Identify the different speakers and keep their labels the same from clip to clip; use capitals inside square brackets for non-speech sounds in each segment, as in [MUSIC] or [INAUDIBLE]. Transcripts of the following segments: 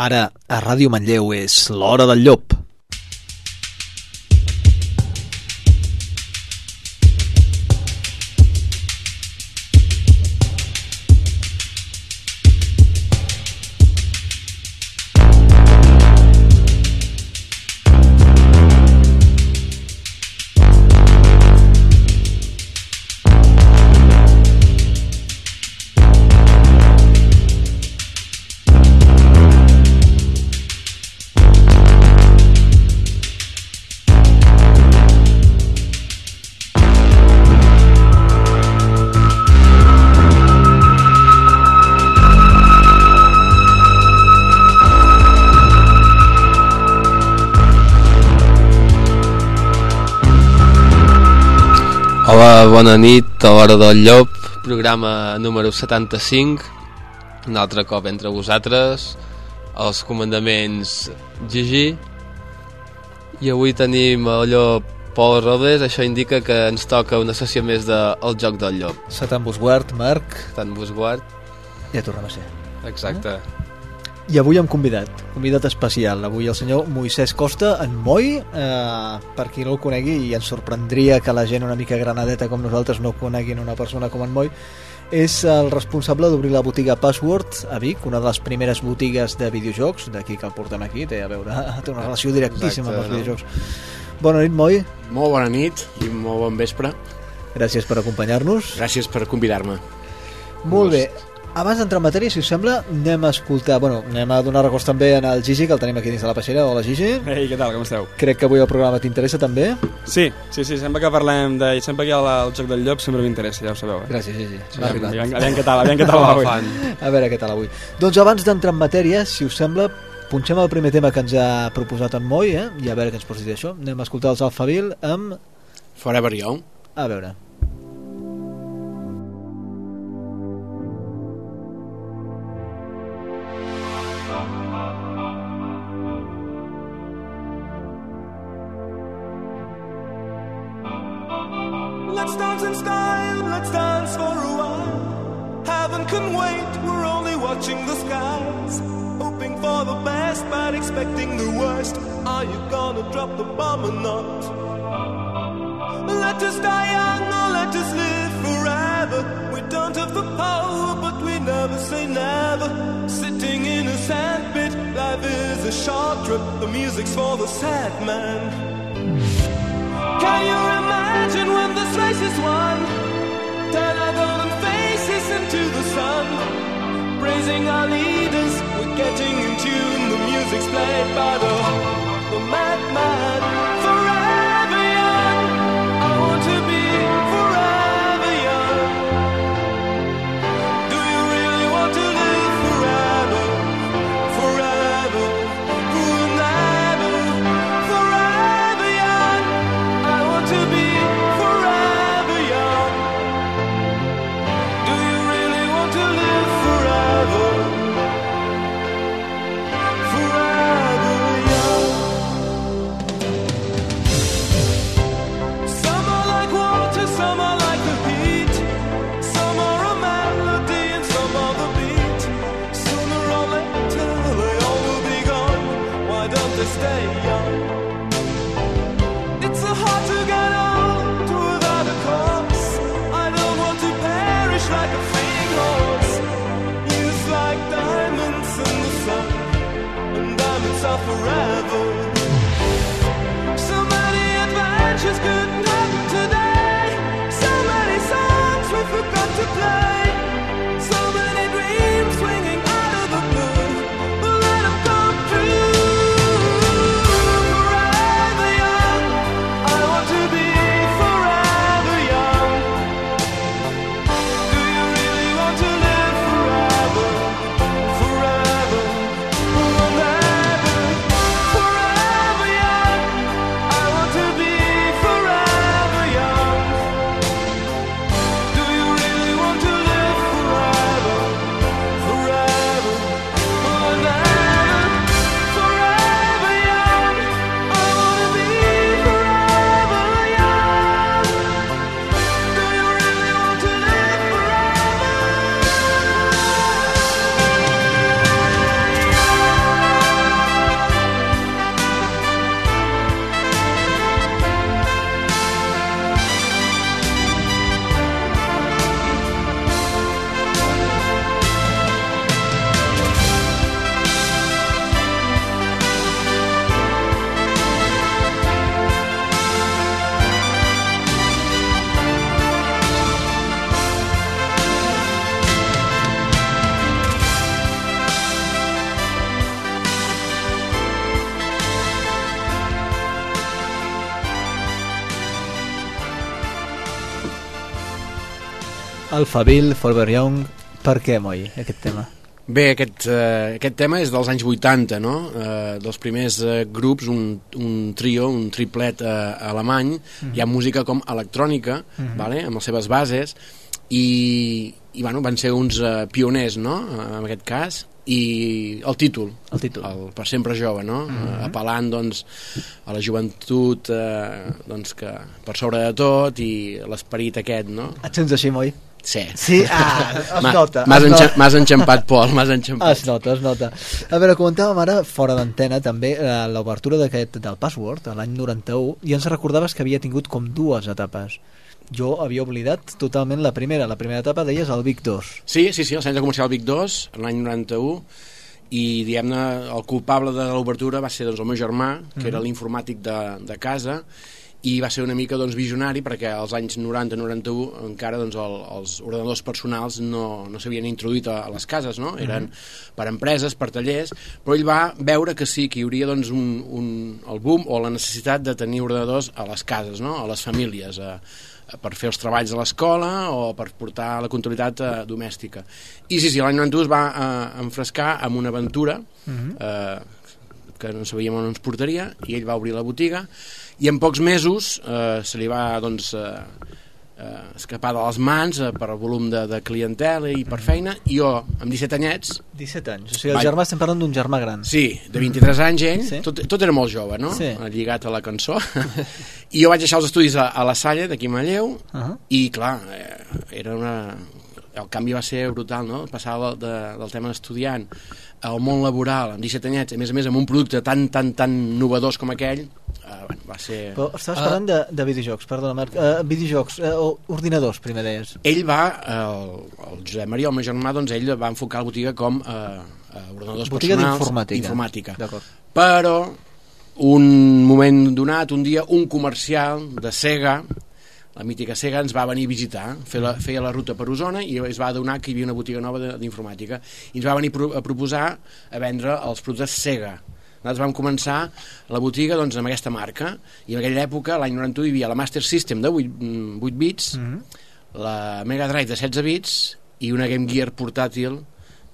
Speaker 1: Ara, a Ràdio Manlleu és l'Hora del Llop.
Speaker 2: Bona nit, a l'hora del llop, programa número 75, un altre cop entre vosaltres, els comandaments Gigi, i avui tenim el llop Pol Rodes, això indica que ens toca una sessió més de El Joc del Llop.
Speaker 1: Satan Busguard, Marc,
Speaker 2: Tant vos guard.
Speaker 1: ja tornem a ser.
Speaker 2: Exacte.
Speaker 1: I avui hem convidat, convidat especial. Avui el senyor Moisès Costa, en Moi, eh, per qui no el conegui, i ens sorprendria que la gent una mica granadeta com nosaltres no coneguin una persona com en Moi, és el responsable d'obrir la botiga Password a Vic, una de les primeres botigues de videojocs, d'aquí que el portem aquí, té a veure, [LAUGHS] té una relació directíssima
Speaker 2: Exacte,
Speaker 1: amb els
Speaker 2: no?
Speaker 1: videojocs. Bona nit, Moi,
Speaker 3: Molt bona nit i molt bon vespre.
Speaker 1: gràcies per acompanyar-nos.
Speaker 3: Gràcies per convidar-me.
Speaker 1: Molt bé, abans d'entrar en matèria, si us sembla, anem a escoltar, bueno, anem a donar records també en el Gigi, que el tenim aquí dins de la peixera. Hola, Gigi.
Speaker 4: Ei, què tal, com esteu?
Speaker 1: Crec que avui el programa t'interessa també.
Speaker 4: Sí, sí, sí, sempre que parlem de... Sempre que hi ha el joc del llop sempre m'interessa, ja ho sabeu, eh?
Speaker 1: Gràcies, Gigi.
Speaker 4: Sí,
Speaker 1: arribat.
Speaker 4: aviam, aviam què tal, aviam què tal [LAUGHS] avui.
Speaker 1: A veure què tal avui. Doncs abans d'entrar en matèria, si us sembla, punxem el primer tema que ens ha proposat en Moi, eh? i a veure què ens pots dir d'això. Anem a escoltar els Alphaville amb...
Speaker 3: Forever Young.
Speaker 1: A veure.
Speaker 5: Alphaville, Forever Young... Per què, Moi, aquest tema?
Speaker 3: Bé, aquest, eh, aquest tema és dels anys 80, no? Eh, dels primers eh, grups, un, un trio, un triplet eh, alemany, hi ha música com electrònica, vale? amb les seves bases, i, i bueno, van ser uns eh, pioners, no?, en aquest cas, i el títol,
Speaker 5: El títol.
Speaker 3: el per sempre jove, no? Mm -hmm. apel·lant doncs, a la joventut eh, doncs, que per sobre de tot i l'esperit aquest, no?
Speaker 5: Et sents així, Moi?
Speaker 3: Sí.
Speaker 5: Sí, ah, [LAUGHS] es nota.
Speaker 3: M'has enxa enxampat, Pol, m'has enxampat.
Speaker 5: Es nota, es nota. A veure, comentàvem ara, fora d'antena, també eh, l'obertura d'aquest del Password, l'any 91, i ens recordaves que havia tingut com dues etapes. Jo havia oblidat totalment la primera. La primera etapa deies el Vic 2.
Speaker 3: Sí, sí, sí, el centre comercial Vic 2, l'any 91, i diguem-ne, el culpable de l'obertura va ser doncs, el meu germà, que era l'informàtic de, de casa, i va ser una mica doncs, visionari perquè als anys 90-91 encara doncs, el, els ordinadors personals no, no s'havien introduït a, a les cases, no? eren per empreses, per tallers, però ell va veure que sí, que hi hauria doncs, un, un, el boom o la necessitat de tenir ordinadors a les cases, no? a les famílies, a, per fer els treballs a l'escola o per portar la comptabilitat eh, domèstica. I sí, sí, l'any 91 es va eh, enfrescar amb una aventura eh, que no sabíem on ens portaria i ell va obrir la botiga i en pocs mesos eh, se li va doncs, eh, eh, escapar de les mans eh, per volum de, de clientela i per feina i jo, amb 17 anyets
Speaker 5: 17 anys. O sigui, el
Speaker 3: Vai.
Speaker 5: germà, estem parlant d'un germà gran.
Speaker 3: Sí, de 23 anys ell,
Speaker 5: Sí.
Speaker 3: tot, tot era molt jove, no?
Speaker 5: Sí.
Speaker 3: Lligat a la cançó. [LAUGHS] I jo vaig deixar els estudis a, a la Salle, d'aquí a Manlleu,
Speaker 5: Uh -huh.
Speaker 3: i clar, eh, era una... el canvi va ser brutal, no? Passar de, de, del tema d'estudiant al món laboral, amb 17 anyets, a més a més amb un producte tan, tan, tan novedós com aquell, eh, bueno, va ser...
Speaker 5: Però estaves
Speaker 2: Ah.
Speaker 5: parlant de, de videojocs, perdona, Marc. Uh, videojocs, uh, ordinadors, primer deies.
Speaker 3: ell va, el, el Josep Maria, el meu germà, doncs ell va enfocar la botiga com eh, eh, ordinadors
Speaker 5: Botiga
Speaker 3: personals.
Speaker 5: d'informàtica.
Speaker 3: Però, un moment donat, un dia, un comercial de Sega, la mítica Sega, ens va venir a visitar, fer la, feia la ruta per Osona i es va adonar que hi havia una botiga nova de- d'informàtica i ens va venir pro, a proposar a vendre els productes Sega. Nosaltres vam començar la botiga doncs, amb aquesta marca i en aquella època, l'any 91, hi havia la Master System de 8, mm, 8 bits,
Speaker 5: Mm -hmm.
Speaker 3: la Mega Drive de 16 bits i una Game Gear portàtil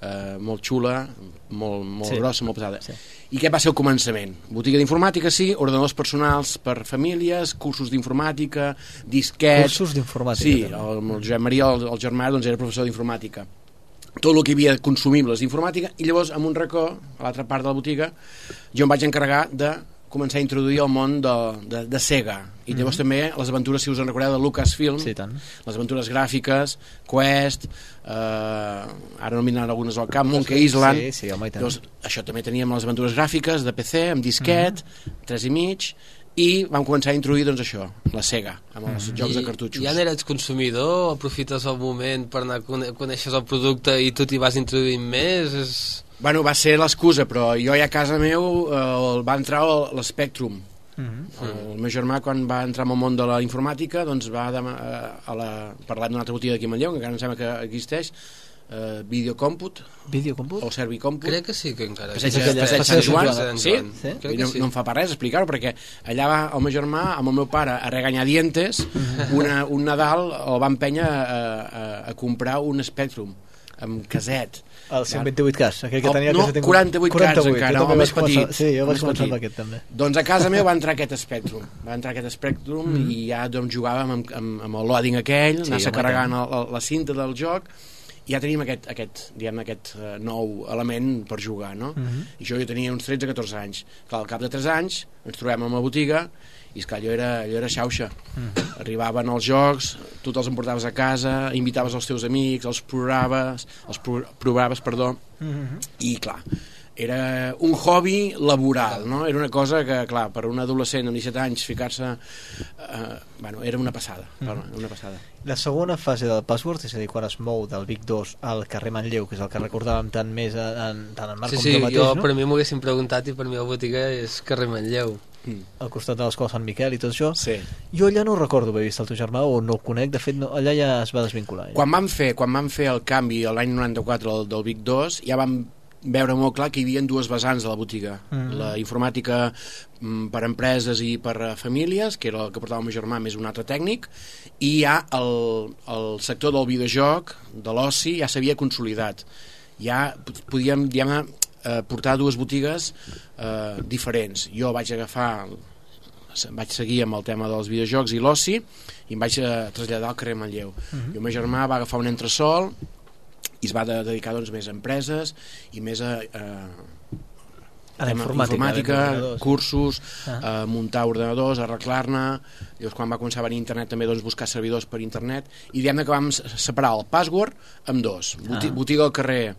Speaker 3: eh, molt xula, molt, molt
Speaker 5: Sí.
Speaker 3: grossa, molt pesada.
Speaker 5: Sí.
Speaker 3: I què va ser el començament? Botiga d'informàtica, sí, ordenadors personals per famílies, cursos d'informàtica, disquets...
Speaker 5: Cursos d'informàtica,
Speaker 3: Sí,
Speaker 5: també.
Speaker 3: el, el Josep Maria, el, el germà, doncs era professor d'informàtica tot el que hi havia consumibles d'informàtica i llavors en un racó, a l'altra part de la botiga jo em vaig encarregar de començar a introduir el món de, de, de Sega i llavors també les aventures, si us en recordeu, de Lucasfilm
Speaker 5: Sí, tant.
Speaker 3: les aventures gràfiques, Quest, eh, ara no m'hi anaran algunes al cap, Monkey Island.
Speaker 5: Sí, sí, home, i tant.
Speaker 3: Llavors, això també teníem les aventures gràfiques de PC, amb disquet,
Speaker 5: Mhm.
Speaker 3: 3 i mig, i vam començar a introduir doncs, això, la Sega, amb els
Speaker 5: Mhm.
Speaker 3: jocs de cartutxos.
Speaker 2: I ja n'eres consumidor, aprofites el moment per anar a conèixer el producte i tu t'hi vas introduint més? És...
Speaker 3: Bueno, va ser l'excusa, però jo ja a casa meu eh, va entrar l'Spectrum.
Speaker 5: Mm -hmm.
Speaker 3: El meu germà, quan va entrar en el món de la informàtica, doncs va dema- eh, a la, parlar d'una altra botiga d'aquí a Manlleu, que encara em sembla que existeix, eh, Videocòmput,
Speaker 5: Videocomput?
Speaker 3: o Servicòmput.
Speaker 2: Crec que sí que encara
Speaker 3: Passeig,
Speaker 5: És aquella-
Speaker 3: passeig
Speaker 5: passeig
Speaker 3: Sant Joan,
Speaker 5: Sant Joan.
Speaker 3: sí?
Speaker 5: Sí?
Speaker 2: Crec que
Speaker 3: no,
Speaker 2: sí.
Speaker 3: no em fa pas res explicar-ho, perquè allà va el meu germà amb el meu pare a regañadientes, una, un Nadal el va empènyer a, a, a comprar un Spectrum amb caset.
Speaker 5: El 128 cas, aquell que
Speaker 3: Oh,
Speaker 5: tenia...
Speaker 3: no,
Speaker 5: que s'ha tingut-
Speaker 3: 48 cars encara,
Speaker 5: vaig
Speaker 3: més
Speaker 5: començar-
Speaker 3: petit,
Speaker 5: Sí, jo vaig començar amb aquest també.
Speaker 3: Doncs a casa meu va entrar aquest Spectrum, va entrar aquest Spectrum mm. i ja doncs, jugàvem amb, amb, amb el loading aquell,
Speaker 5: Sí,
Speaker 3: anar-se carregant el, el, la cinta del joc i ja teníem aquest, aquest, diguem, aquest uh, nou element per jugar, no?
Speaker 5: Mhm.
Speaker 3: I jo, jo tenia uns 13-14 anys. Clar, al cap de 3 anys ens trobem a la botiga i esclar, allò era, allò era xauxa.
Speaker 5: Mhm.
Speaker 3: Arribaven els jocs, tu te'ls emportaves a casa, invitaves els teus amics, els provaves, els pro, provaves, perdó,
Speaker 5: Mhm.
Speaker 3: i clar, era un hobby laboral, no? Era una cosa que, clar, per un adolescent amb 17 anys ficar-se... Eh, bueno, era una passada,
Speaker 5: Mhm.
Speaker 3: mm. una passada.
Speaker 5: La segona fase del Password, és a dir, quan es mou del Vic 2 al carrer Manlleu, que és el que recordàvem tant més en, tant en Marc
Speaker 2: Sí,
Speaker 5: com
Speaker 2: sí,
Speaker 5: jo mateix,
Speaker 2: jo
Speaker 5: no?
Speaker 2: per mi m'ho haguessin preguntat i per mi la botiga és carrer Manlleu.
Speaker 3: Mm.
Speaker 5: al costat de l'escola Sant Miquel i tot això.
Speaker 3: Sí.
Speaker 5: Jo allà no recordo haver vist el teu germà o no el conec, de fet no, allà ja es va desvincular. ell.
Speaker 3: Quan vam fer, quan vam fer el canvi l'any 94 del, del Vic 2, ja vam veure molt clar que hi havia dues vessants de la botiga.
Speaker 5: Mhm.
Speaker 3: La informàtica mm, per empreses i per a famílies, que era el que portava el meu germà, més un altre tècnic, i ja el, el sector del videojoc, de l'oci, ja s'havia consolidat. Ja podíem, diguem eh, portar dues botigues eh, diferents. Jo vaig agafar vaig seguir amb el tema dels videojocs i l'oci i em vaig eh, traslladar al carrer Manlleu. Uh -huh. I el meu germà va agafar un entresol i es va de, dedicar doncs, més a empreses i més a, a
Speaker 5: A la informàtica.
Speaker 3: informàtica cursos,
Speaker 5: Ah.
Speaker 3: a muntar ordinadors, a arreglar-ne, llavors quan va començar a venir internet també doncs, buscar servidors per internet, i diguem que vam separar el password amb dos, Boti
Speaker 5: Ah.
Speaker 3: botiga al carrer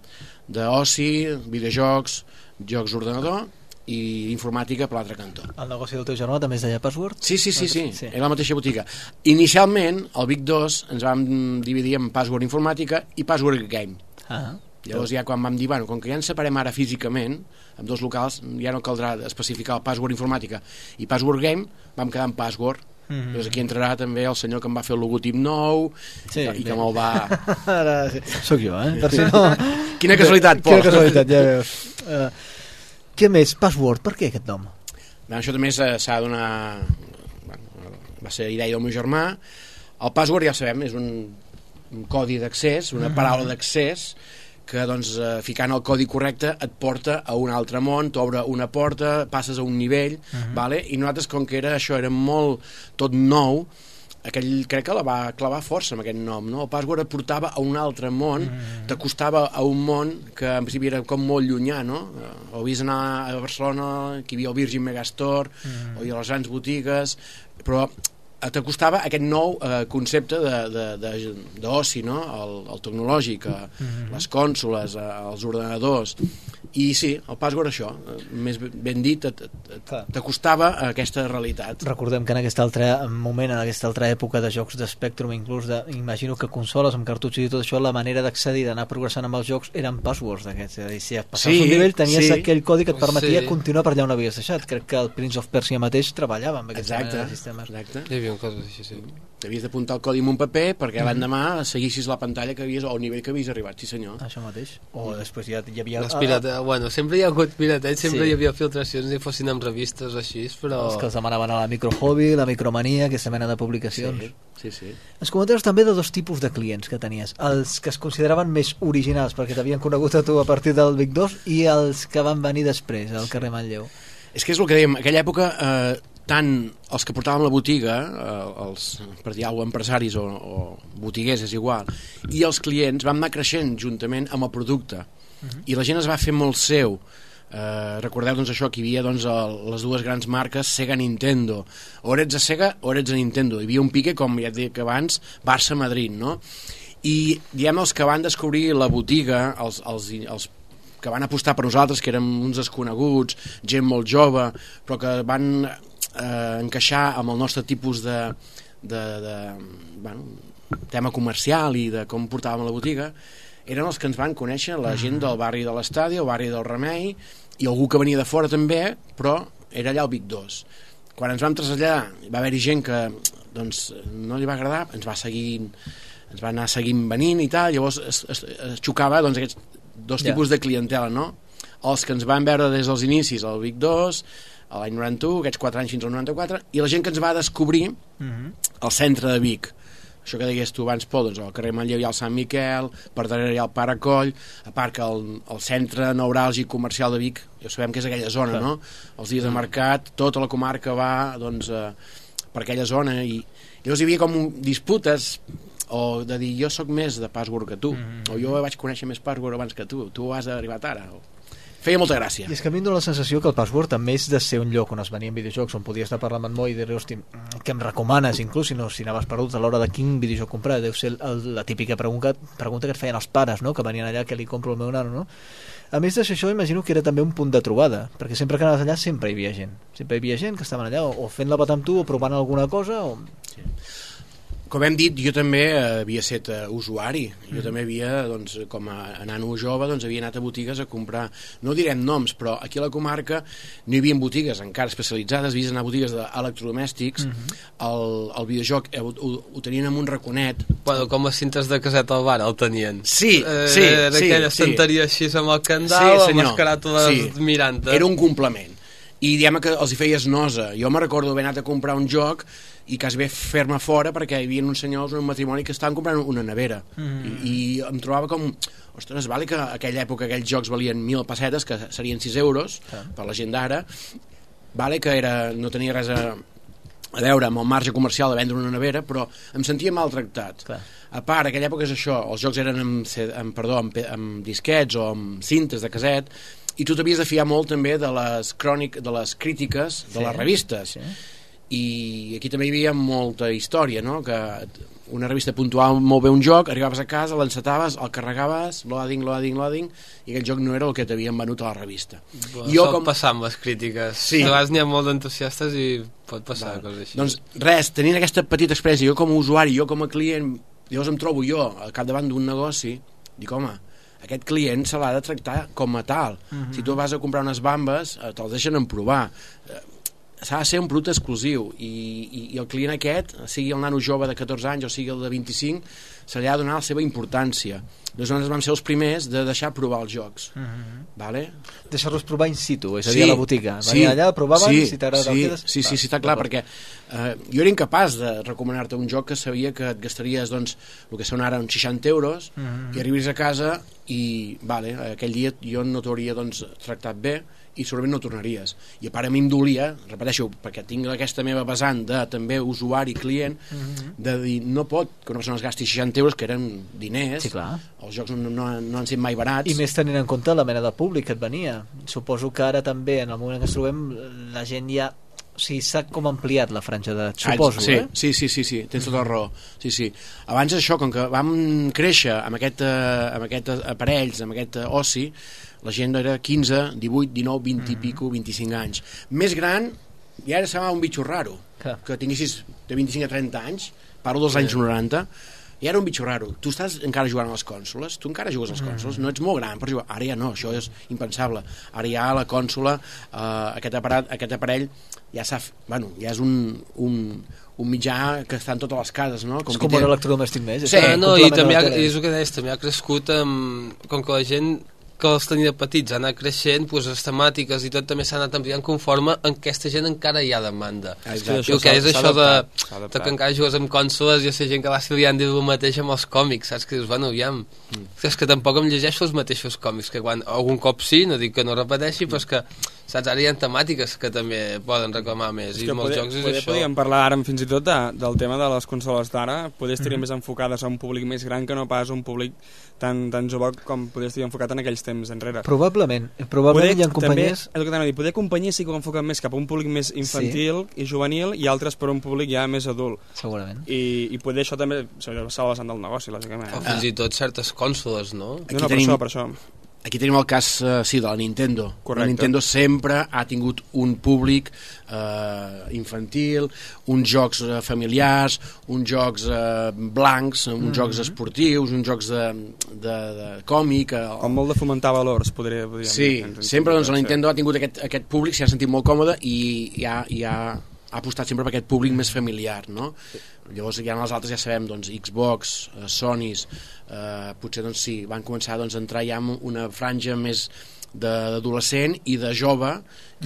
Speaker 3: d'oci, videojocs, jocs d'ordinador i informàtica per l'altre cantó.
Speaker 5: El negoci del teu germà també es deia Password?
Speaker 3: Sí, sí, sí, sí,
Speaker 5: Sí.
Speaker 3: era la mateixa botiga. Inicialment, al Vic 2 ens vam dividir en password informàtica i password game.
Speaker 5: Ah,
Speaker 3: Llavors ja quan vam dir, bueno, com que ja ens separem ara físicament, amb dos locals, ja no caldrà especificar el password informàtica i password game, vam quedar en password. Mm
Speaker 5: Mhm.
Speaker 3: -hmm. Llavors aquí entrarà també el senyor que em va fer el logotip nou
Speaker 5: Sí,
Speaker 3: i, que, me'l va...
Speaker 5: Ara sí. Soc jo, eh? Per si no...
Speaker 3: Quina casualitat, Pol.
Speaker 5: Quina casualitat, ja veus. Uh, què més? Password, per què aquest nom?
Speaker 3: Bé, això també s'ha de donar... Bueno, va ser idea del meu germà. El password, ja sabem, és un, un codi d'accés, una paraula d'accés, que doncs, eh, ficant el codi correcte et porta a un altre món, t'obre una porta, passes a un nivell, vale? i nosaltres, com que era això, era molt tot nou, aquell crec que la va clavar força amb aquest nom, no? El password et portava a un altre món, t'acostava a un món que en principi era com molt llunyà, no? Eh, Heu vist anar a Barcelona, que hi havia el Virgin Megastore, o hi havia les grans botigues, però t'acostava aquest nou eh, concepte d'oci, de, de, d'oci, no? el, el tecnològic, eh, les cònsoles, eh, els ordenadors, i sí, el password això, eh, més ben dit, t'acostava a aquesta realitat.
Speaker 5: Recordem que en aquest altre moment, en aquesta altra època de jocs d'Spectrum, inclús de, imagino que consoles amb cartutxos i tot això, la manera d'accedir, d'anar progressant amb els jocs eren passwords d'aquests, és a dir, si passaves
Speaker 3: Sí,
Speaker 5: un nivell tenies
Speaker 3: sí.
Speaker 5: aquell codi que et permetia
Speaker 2: Sí.
Speaker 5: continuar per allà on havies deixat. Crec que el Prince of Persia mateix treballava amb aquesta
Speaker 3: Exacte,
Speaker 5: de sistemes.
Speaker 3: exacte.
Speaker 2: Hi havia coses així, sí.
Speaker 3: Havies d'apuntar el codi en un paper perquè l'endemà seguissis la pantalla que havies o el nivell que havies arribat, sí senyor.
Speaker 5: Això mateix. O després ja hi havia...
Speaker 2: Les pirata... Bueno, sempre hi ha hagut pirateig, sempre
Speaker 5: Sí.
Speaker 2: hi havia filtracions i fossin amb revistes o així, però...
Speaker 5: Els que els demanaven a la microhobby, la micromania, aquesta mena de publicacions.
Speaker 3: Sí, sí, sí.
Speaker 5: Ens comentaves també de dos tipus de clients que tenies. Els que es consideraven més originals perquè t'havien conegut a tu a partir del Vic 2 i els que van venir després al carrer Manlleu.
Speaker 3: És que és el que dèiem, aquella època eh, tant els que portàvem la botiga, eh, els, per dir alguna empresaris o, o botiguers, és igual, i els clients van anar creixent juntament amb el producte. I la gent es va fer molt seu. Eh, recordeu doncs, això que hi havia doncs, el, les dues grans marques Sega i Nintendo o eres a Sega o eres a Nintendo hi havia un pique com ja et dic abans Barça-Madrid no? i diem els que van descobrir la botiga els, els, els que van apostar per nosaltres, que érem uns desconeguts, gent molt jove, però que van eh, encaixar amb el nostre tipus de, de, de bueno, tema comercial i de com portàvem la botiga, eren els que ens van conèixer, la gent del barri de l'Estadi, el barri del Remei, i algú que venia de fora també, però era allà al Vic 2. Quan ens vam traslladar, va haver-hi gent que doncs, no li va agradar, ens va seguir ens va anar seguint venint i tal, llavors es, es, es xocava doncs, aquests dos
Speaker 5: Ja.
Speaker 3: tipus de clientela, no? Els que ens van veure des dels inicis, al Vic 2, a l'any 91, aquests 4 anys fins al 94, i la gent que ens va descobrir
Speaker 5: Mhm.
Speaker 3: al centre de Vic. Això que digués tu abans, Pol, doncs al carrer Manlleu hi ha el Sant Miquel, per darrere hi ha el Paracoll, a part que el, el centre neuràlgic comercial de Vic, ja sabem que és aquella zona,
Speaker 5: Clar.
Speaker 3: no? Els dies de mercat, tota la comarca va doncs, eh, per aquella zona i llavors hi havia com disputes o de dir jo sóc més de password que tu
Speaker 5: Mm.
Speaker 3: o jo vaig conèixer més password abans que tu tu has arribat ara o... feia molta gràcia
Speaker 5: I és que a mi em dóna la sensació que el password també és de ser un lloc on es venien videojocs, on podies estar parlant amb Moi i dir-li, hosti, mm, què em recomanes, inclús si, no, si anaves perdut a l'hora de quin videojoc comprar. Deu ser el, la típica pregunta, pregunta que et feien els pares, no? que venien allà, que li compro el meu nano, no? A més d'això, això imagino que era també un punt de trobada, perquè sempre que anaves allà sempre hi havia gent. Sempre hi havia gent que estaven allà o, o fent la pata amb tu o provant alguna cosa o...
Speaker 3: Com hem dit, jo també eh, havia estat uh, usuari. Jo també havia, doncs, com a, a nano jove, doncs, havia anat a botigues a comprar, no direm noms, però aquí a la comarca no hi havia botigues encara especialitzades, havies d'anar a botigues d'electrodomèstics, el, el videojoc eh, ho, ho, ho tenien amb un raconet,
Speaker 2: Bueno, com les cintes de caseta al bar el tenien.
Speaker 3: Sí,
Speaker 2: eh,
Speaker 3: sí,
Speaker 2: Era
Speaker 3: sí,
Speaker 2: aquella
Speaker 3: sí.
Speaker 2: estanteria així amb el candau, amb les caràtules
Speaker 3: Sí.
Speaker 2: mirant
Speaker 3: Era un complement. I diguem que els hi feies nosa. Jo me recordo haver anat a comprar un joc i quasi bé fer-me fora perquè hi havia uns senyors en un matrimoni que estaven comprant una nevera. Mm. I, I em trobava com... Ostres, vale que aquella època aquells jocs valien 1.000 pessetes, que serien 6 euros, per la gent d'ara. Vale que era, no tenia res a, a veure amb el marge comercial de vendre una nevera, però em sentia maltractat.
Speaker 5: Clar.
Speaker 3: A part, aquella època és això, els jocs eren amb, amb, perdó, amb, amb disquets o amb cintes de caset, i tu t'havies de fiar molt també de les crònic, de les crítiques de
Speaker 5: Sí,
Speaker 3: les revistes.
Speaker 5: sí.
Speaker 3: I aquí també hi havia molta història, no? que una revista puntuava molt bé un joc, arribaves a casa, l'encetaves, el carregaves, loading, loading, loading, i aquell joc no era el que t'havien venut a la revista.
Speaker 2: Bueno,
Speaker 3: jo com...
Speaker 2: passar amb les crítiques.
Speaker 3: Sí.
Speaker 2: A vegades n'hi ha molt d'entusiastes i pot passar coses així.
Speaker 3: Doncs res, tenint aquesta petita experiència, jo com a usuari, jo com a client, llavors em trobo jo al capdavant d'un negoci, dic, home, aquest client se l'ha de tractar com a tal. Si tu vas a comprar unes bambes, eh, te'ls deixen en provar. S'ha de ser un producte exclusiu i, i, i el client aquest, sigui el nano jove de 14 anys o sigui el de 25, se li ha de donar la seva importància. Doncs nosaltres vam ser els primers de deixar provar els jocs. vale?
Speaker 5: Deixar-los provar in situ, és a dir, a la botiga.
Speaker 3: Sí,
Speaker 5: allà, provaven,
Speaker 3: sí,
Speaker 5: si t'agrada
Speaker 3: sí,
Speaker 5: quedes...
Speaker 3: Sí, sí, sí, està clar, perquè eh, jo era incapaç de recomanar-te un joc que sabia que et gastaries, doncs, el que són ara uns 60 euros,
Speaker 5: Mhm.
Speaker 3: i arribis a casa i, vale, aquell dia jo no t'hauria, doncs, tractat bé, i segurament no tornaries. I a part a mi em dolia, repeteixo, perquè tinc aquesta meva vessant de també usuari, client,
Speaker 5: Mhm.
Speaker 3: de dir, no pot que una persona es gasti 60 euros, que eren diners,
Speaker 5: Sí, clar.
Speaker 3: els jocs no, no, no han sigut mai barats,
Speaker 5: I més tenint en compte la mena de públic que et venia. Suposo que ara també, en el moment en què ens trobem, la gent ja... O sigui, s'ha com ampliat la franja d'edat, suposo,
Speaker 3: sí,
Speaker 5: eh?
Speaker 3: Sí, sí, sí, sí, tens tota la raó. Sí, sí. Abans això, com que vam créixer amb, aquest, eh, amb aquest aparells, amb aquest eh, oci, la gent era 15, 18, 19, 20 i pico, 25 anys. Més gran, ja era semblava un bitxo raro.
Speaker 5: Clar.
Speaker 3: Que tinguessis de 25 a 30 anys, parlo dels anys 90, i era un bitxo raro. Tu estàs encara jugant a les cònsoles? Tu encara jugues a les cònsoles? No ets molt gran per jugar. Ara ja no, això és impensable. Ara ja la cònsola, eh, aquest, aparat, aquest aparell, ja Bueno, ja és un, un, un mitjà que està en totes les cases, no?
Speaker 5: és
Speaker 3: qui
Speaker 5: com
Speaker 3: té-
Speaker 5: un electrodomèstic més. és
Speaker 3: Sí,
Speaker 2: no, i també ha, és el que deies, també ha crescut amb, com que la gent que els tenia petits ha anat creixent, doncs les temàtiques i tot també s'ha anat ampliant conforme en aquesta gent encara hi ha demanda.
Speaker 3: Ah,
Speaker 2: I
Speaker 3: exacte.
Speaker 2: el que és això de, de que encara jugues amb cònsoles i ha gent que va ser liant dir el mateix amb els còmics, saps? Que dius, bueno, aviam,
Speaker 3: Mm.
Speaker 2: és que tampoc em llegeixo els mateixos còmics, que quan algun cop sí, no dic que no repeteixi, però és que, saps, ara hi ha temàtiques que també poden reclamar més,
Speaker 4: És
Speaker 2: i
Speaker 4: que
Speaker 2: molts
Speaker 4: poder,
Speaker 2: jocs és
Speaker 4: poder
Speaker 2: això.
Speaker 4: podríem parlar ara fins i tot de, del tema de les consoles d'ara poder
Speaker 5: Mhm.
Speaker 4: estaria més enfocades a un públic més gran que no pas a un públic tan, tan jove com poder estar enfocat en aquells temps enrere
Speaker 5: Probablement. Probablement hi ha
Speaker 4: també,
Speaker 5: companyies...
Speaker 4: és el que t'anava a dir, poder companyies sí que ho enfoquen més cap a un públic més infantil i juvenil i altres per a un públic ja més adult
Speaker 5: Segurament.
Speaker 4: i, i poder això també s'ha de vessant del negoci lògicament
Speaker 2: O fins i tot certes cònsoles, no?
Speaker 3: Aquí
Speaker 4: no, no, per
Speaker 3: tenim-
Speaker 4: això, per això
Speaker 3: Aquí tenim el cas, eh, sí, de la Nintendo.
Speaker 4: Correcte.
Speaker 3: La Nintendo sempre ha tingut un públic eh, infantil, uns jocs eh, familiars, uns jocs eh, blancs, uns jocs esportius, uns jocs de, de, de còmic... Eh,
Speaker 4: com molt de fomentar valors podria, podríem
Speaker 3: Sí,
Speaker 4: dir, en
Speaker 3: sempre doncs, la
Speaker 4: sí.
Speaker 3: Nintendo ha tingut aquest, aquest públic, s'hi ha sentit molt còmode i, i, ha, i ha, ha apostat sempre per aquest públic més familiar, no? Llavors ja en les altres ja sabem, doncs, Xbox, eh, Sonys, eh, potser doncs sí, van començar doncs, a entrar ja en una franja més de- d'adolescent i de jove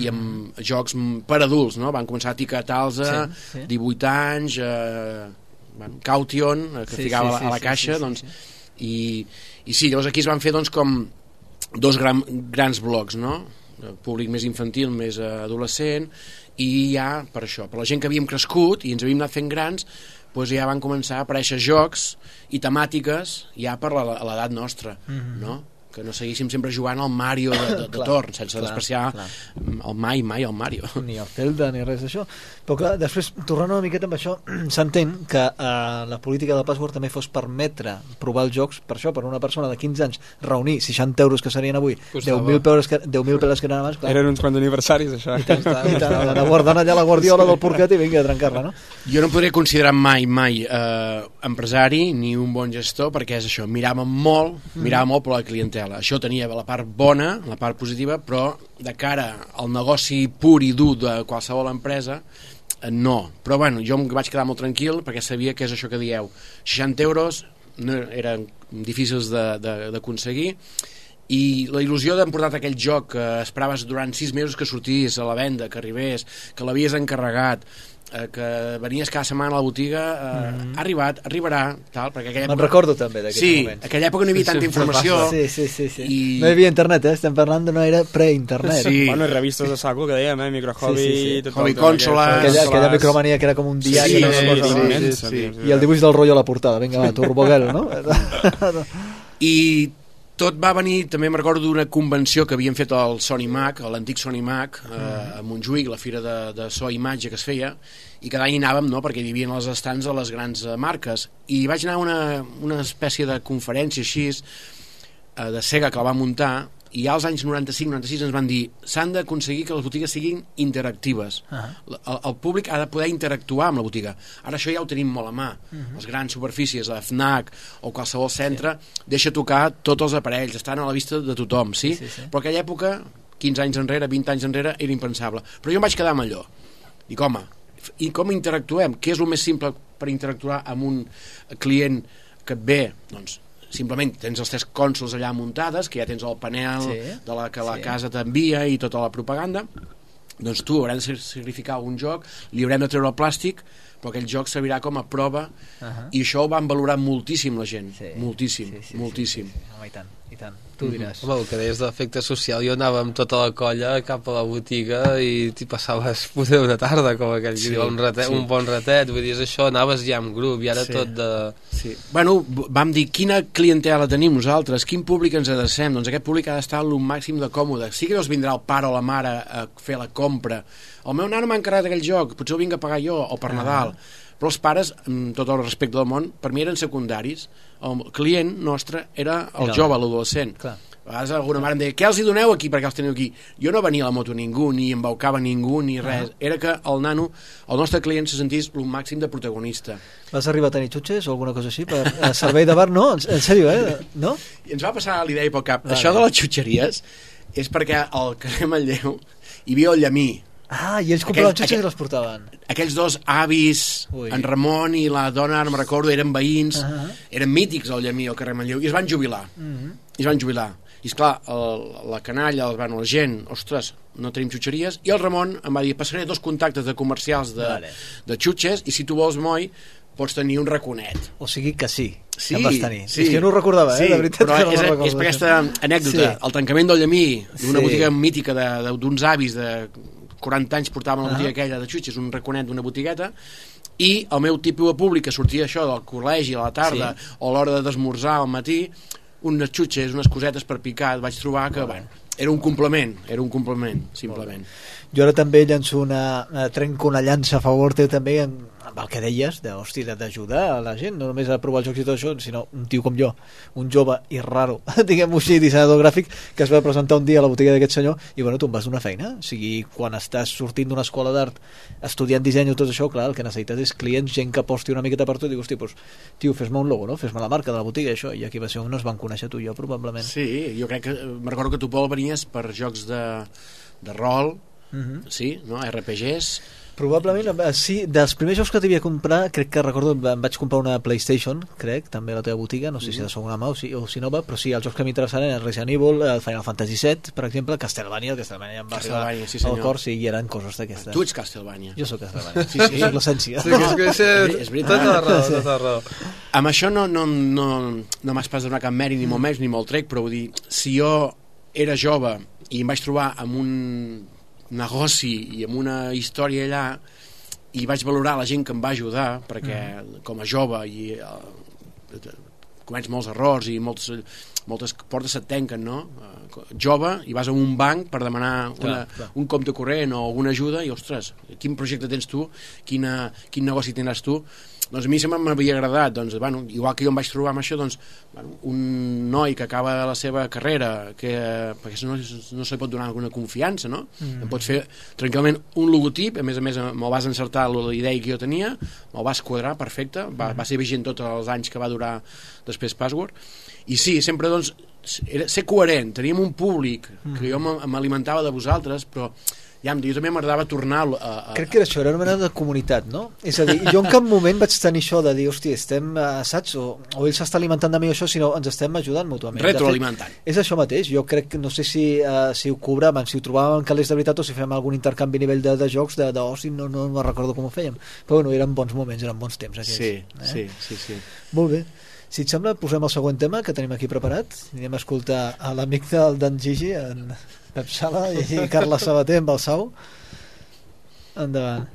Speaker 3: i amb jocs mm, per adults, no? Van començar a etiquetar-los a
Speaker 5: Sí, sí.
Speaker 3: 18 anys, eh, bueno, Caution, eh, que
Speaker 5: Sí,
Speaker 3: ficava
Speaker 5: sí,
Speaker 3: a la
Speaker 5: sí,
Speaker 3: caixa,
Speaker 5: sí, sí,
Speaker 3: doncs,
Speaker 5: sí.
Speaker 3: I, i sí, llavors aquí es van fer doncs com dos gran, grans blocs, no? El públic més infantil, més eh, adolescent, i ja, per això, per la gent que havíem crescut i ens havíem anat fent grans, doncs ja van començar a aparèixer jocs i temàtiques ja per l'edat nostra,
Speaker 5: Mhm.
Speaker 3: no? Que no seguíssim sempre jugant al Mario de, de, de
Speaker 5: Clar,
Speaker 3: torn, sense
Speaker 5: clar,
Speaker 3: despreciar
Speaker 5: clar.
Speaker 3: el mai, mai el Mario. [LAUGHS]
Speaker 5: ni el Zelda ni res d'això però clar, després, tornant una miqueta amb això [CLEARS THROAT] s'entén que eh, la política del password també fos permetre provar els jocs per això, per una persona de 15 anys reunir 60 euros que serien avui
Speaker 2: Costava.
Speaker 5: 10.000 euros, que, 10 peles que eren abans clar,
Speaker 4: Eren uns quants aniversaris, això.
Speaker 5: i tant, i tant, anar guardant allà la guardiola del porquet i vinga a trencar-la no?
Speaker 3: Jo no em podria considerar mai, mai eh, empresari ni un bon gestor perquè és això, miràvem molt, miràvem molt per la clientela. Això tenia la part bona, la part positiva, però de cara al negoci pur i dur de qualsevol empresa, eh, no. Però bueno, jo em vaig quedar molt tranquil perquè sabia que és això que dieu. 60 euros no eren difícils d'aconseguir i la il·lusió d'emportar aquell joc que esperaves durant sis mesos que sortís a la venda, que arribés, que l'havies encarregat, eh, que venies cada setmana a la botiga, eh, ha arribat, arribarà, tal, perquè aquella
Speaker 5: Me'n recordo també d'aquests
Speaker 3: Sí,
Speaker 5: moments.
Speaker 3: aquella època no hi havia tanta informació.
Speaker 5: Sí, sí, sí, sí.
Speaker 3: I-
Speaker 5: No hi havia internet, eh? Estem parlant d'una era pre-internet.
Speaker 3: Sí.
Speaker 4: Bueno, i revistes de saco que dèiem, eh? Microhobby...
Speaker 5: Sí, sí, sí.
Speaker 4: tot
Speaker 3: Hobby Consoles.
Speaker 4: aquest,
Speaker 5: Aquella, aquella micromania que era com un diari.
Speaker 3: Sí,
Speaker 5: no?
Speaker 3: sí,
Speaker 5: cosa
Speaker 3: sí,
Speaker 5: immensa,
Speaker 3: sí,
Speaker 5: tio. I el dibuix del rotllo a la portada. Vinga, va, Turboguel, no?
Speaker 3: I tot va venir, també me'n recordo d'una convenció que havien fet al Sony Mac, a l'antic Sony Mac, eh, a Montjuïc, la fira de, de so i imatge que es feia, i cada any anàvem, no?, perquè hi havia els estants de les grans eh, marques. I vaig anar a una, una espècie de conferència així, eh, de Sega que la va muntar, i ja als anys 95-96 ens van dir s'han d'aconseguir que les botigues siguin interactives.
Speaker 5: Ah.
Speaker 3: El, el públic ha de poder interactuar amb la botiga. Ara això ja ho tenim molt a mà. Les grans superfícies, la FNAC o qualsevol centre, deixa tocar tots els aparells, estan a la vista de tothom, sí?
Speaker 5: Sí, sí, sí.
Speaker 3: Però aquella època, 15 anys enrere, 20 anys enrere, era impensable. Però jo em vaig quedar amb allò. Dic, home, i com interactuem? Què és el més simple per interactuar amb un client que et ve? Doncs simplement tens els tres cònsols allà muntades, que ja tens el panel
Speaker 5: Sí,
Speaker 3: de la que la
Speaker 5: sí.
Speaker 3: casa t'envia i tota la propaganda, doncs tu hauràs de sacrificar un joc, li haurem de treure el plàstic, però aquell joc servirà com a prova
Speaker 5: Ahà.
Speaker 3: i això ho van valorar moltíssim la gent,
Speaker 5: Sí.
Speaker 3: moltíssim,
Speaker 5: Sí, sí, sí,
Speaker 3: moltíssim.
Speaker 5: Sí, sí, sí. Home, i tant, i tant. Tu diràs.
Speaker 2: Home, el que deies de l'efecte social, jo anava amb tota la colla cap a la botiga i t'hi passaves [LAUGHS] poder una tarda, com aquell
Speaker 3: Sí,
Speaker 2: que diu, un, ratet,
Speaker 3: sí.
Speaker 2: un bon ratet, vull dir, això, anaves ja amb grup i ara
Speaker 5: Sí.
Speaker 2: tot de...
Speaker 3: Sí. Bueno, vam dir quina clientela tenim nosaltres, quin públic ens adrecem, doncs aquest públic ha d'estar al màxim de còmode. Sí que no es vindrà el pare o la mare a fer la compra. El meu nano m'ha encarregat aquell joc, potser el vinc a pagar jo, o per Nadal. Però els pares, amb tot el respecte del món, per mi eren secundaris. El client nostre era el
Speaker 5: Era-
Speaker 3: jove, l'adolescent. A vegades alguna mare em deia, què els hi doneu aquí perquè els teniu aquí? Jo no venia a la moto ningú, ni embaucava ningú, ni res. Era que el nano, el nostre client se sentís el màxim de protagonista.
Speaker 5: Vas arribar a tenir xutxes o alguna cosa així? Per eh, servei de bar? No, en, en sèrio, eh? No?
Speaker 3: I ens va passar l'idea pel cap.
Speaker 5: Vale.
Speaker 3: Això de les xutxeries és perquè al carrer Manlleu hi havia el Llamí.
Speaker 5: Ah, i ells compraven
Speaker 3: Aquell-
Speaker 5: xutxes
Speaker 3: aquell-
Speaker 5: i les portaven.
Speaker 3: Aquells dos avis,
Speaker 5: Ui.
Speaker 3: en Ramon i la dona, no me'n recordo, eren veïns,
Speaker 5: Ahà.
Speaker 3: eren mítics al Llamí, al carrer Manlleu, i es van jubilar.
Speaker 5: Mhm.
Speaker 3: I es van jubilar. I esclar, el, la canalla, el, bueno, la gent, ostres, no tenim xutxeries, i el Ramon em va dir, passaré dos contactes de comercials de,
Speaker 5: Vale.
Speaker 3: de xutxes, i si tu vols, moi, pots tenir un raconet.
Speaker 5: O sigui que sí,
Speaker 3: Sí,
Speaker 5: que en vas tenir.
Speaker 3: sí.
Speaker 5: És que jo no ho recordava, eh?
Speaker 3: Sí,
Speaker 5: de veritat
Speaker 3: però
Speaker 5: que no
Speaker 3: és,
Speaker 5: recordo.
Speaker 3: és per aquesta anècdota.
Speaker 5: Sí.
Speaker 3: El tancament del Llamí, d'una
Speaker 5: Sí.
Speaker 3: botiga mítica d'uns avis de 40 anys portaven la
Speaker 5: Ah.
Speaker 3: botiga aquella de xutxes, un raconet d'una botigueta, i el meu tipus de públic que sortia això del col·legi a la tarda
Speaker 5: Sí.
Speaker 3: o a l'hora d'esmorzar al matí, unes xutxes, unes cosetes per picar, vaig trobar que, bueno, era un complement, era un complement, simplement.
Speaker 5: Jo ara també llanço una, trenco una llança a favor teu també en, amb el que deies, de, hosti, de- d'ajudar a la gent, no només a provar els jocs i tot això, sinó un tio com jo, un jove i raro, [LAUGHS] diguem-ho així, dissenyador gràfic, que es va presentar un dia a la botiga d'aquest senyor i bueno, tu em vas donar feina, o sigui, quan estàs sortint d'una escola d'art, estudiant disseny o tot això, clar, el que necessites és clients, gent que aposti una miqueta per tu i dic, hosti, doncs, tio, fes-me un logo, no? fes-me la marca de la botiga, i això, i aquí va ser on no es van conèixer tu i jo, probablement.
Speaker 3: Sí, jo crec que, me'n recordo que tu, Pol, venies per jocs de, de rol,
Speaker 5: Mhm.
Speaker 3: sí, no? RPGs,
Speaker 5: Probablement, eh, sí, dels primers jocs que t'havia comprar, crec que recordo, em vaig comprar una PlayStation, crec, també a la teva botiga, no sé si de segona mà o si, o si nova, però sí, els jocs que m'interessaven eren Resident Evil, el Final Fantasy VII, per exemple, Castlevania, el Castlevania em va arribar
Speaker 3: sí,
Speaker 5: al cor, sí, i eren coses d'aquestes.
Speaker 3: tu ets Castlevania.
Speaker 5: Jo sóc Castlevania,
Speaker 3: Sí, sí.
Speaker 5: Soc l'essència.
Speaker 2: Sí, que és, que és,
Speaker 3: És veritat.
Speaker 2: Tota la raó, tota la raó.
Speaker 3: Amb això no, no, no, no m'has pas de donar cap mèrit, ni molt menys, ni molt trec, però vull dir, si jo era jove i em vaig trobar amb un negoci i amb una història allà i vaig valorar la gent que em va ajudar, perquè com a jove i eh, comets molts errors i molts... moltes portes se't tanquen, no? Eh, jove, i vas a un banc per demanar una,
Speaker 5: clar.
Speaker 3: un compte corrent o alguna ajuda, i ostres, quin projecte tens tu? Quina, quin negoci tindràs tu? Doncs a mi sempre m'havia agradat, doncs, bueno, igual que jo em vaig trobar amb això, doncs, bueno, un noi que acaba la seva carrera, que, perquè no, no se li pot donar alguna confiança, no? Mm. Em pots fer tranquil·lament un logotip, a més a més me'l vas encertar la idea que jo tenia, me'l vas quadrar perfecte, va, va ser vigent tots els anys que va durar després Password, i sí, sempre doncs, era ser coherent, teníem un públic que jo m'alimentava de vosaltres, però ja, jo també m'agradava tornar a, a,
Speaker 5: Crec que era això, era una mena de comunitat, no? És a dir, jo en cap moment vaig tenir això de dir, hosti, estem, eh, saps? O, o ell s'està alimentant de mi o això, sinó ens estem ajudant mútuament. De fet,
Speaker 3: retroalimentant.
Speaker 5: És això mateix, jo crec que no sé si, uh, si ho cobràvem, si ho trobàvem en calés de veritat o si fem algun intercanvi a nivell de, de jocs de- d'oci, no, no me'n recordo com ho fèiem. Però bueno, eren bons moments, eren bons temps aquells.
Speaker 3: Sí,
Speaker 5: eh?
Speaker 3: sí, sí, sí.
Speaker 5: Molt bé. Si et sembla, posem el següent tema que tenim aquí preparat. Anem a escoltar a l'amic del d'en Gigi, en Pep Sala i Carla Sabater amb el Sau. Endavant.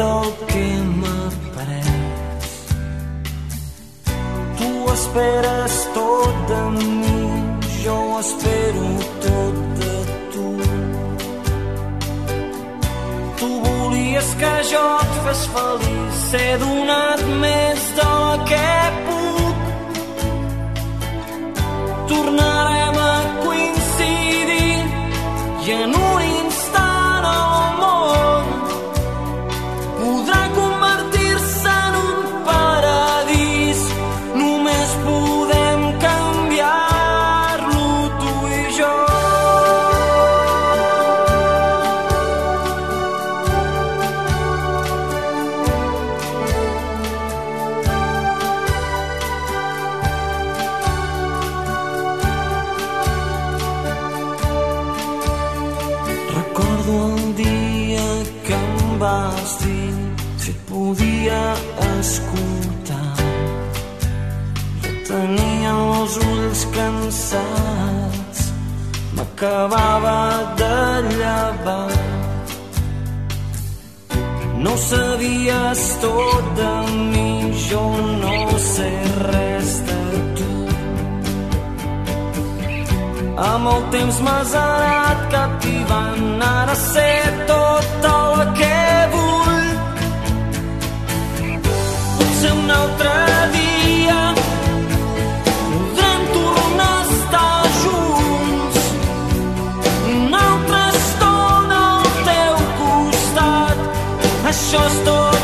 Speaker 1: Tot el que après. Tu esperes tot de mi, jo espero tot de tu. Tu volies que jo et fes feliç, he donat m'acabava de llevar. No sabies tot de mi, jo no sé res de tu. Amb el temps m'has anat captivant, ara sé tot el que vull. Potser un altre dia això és tot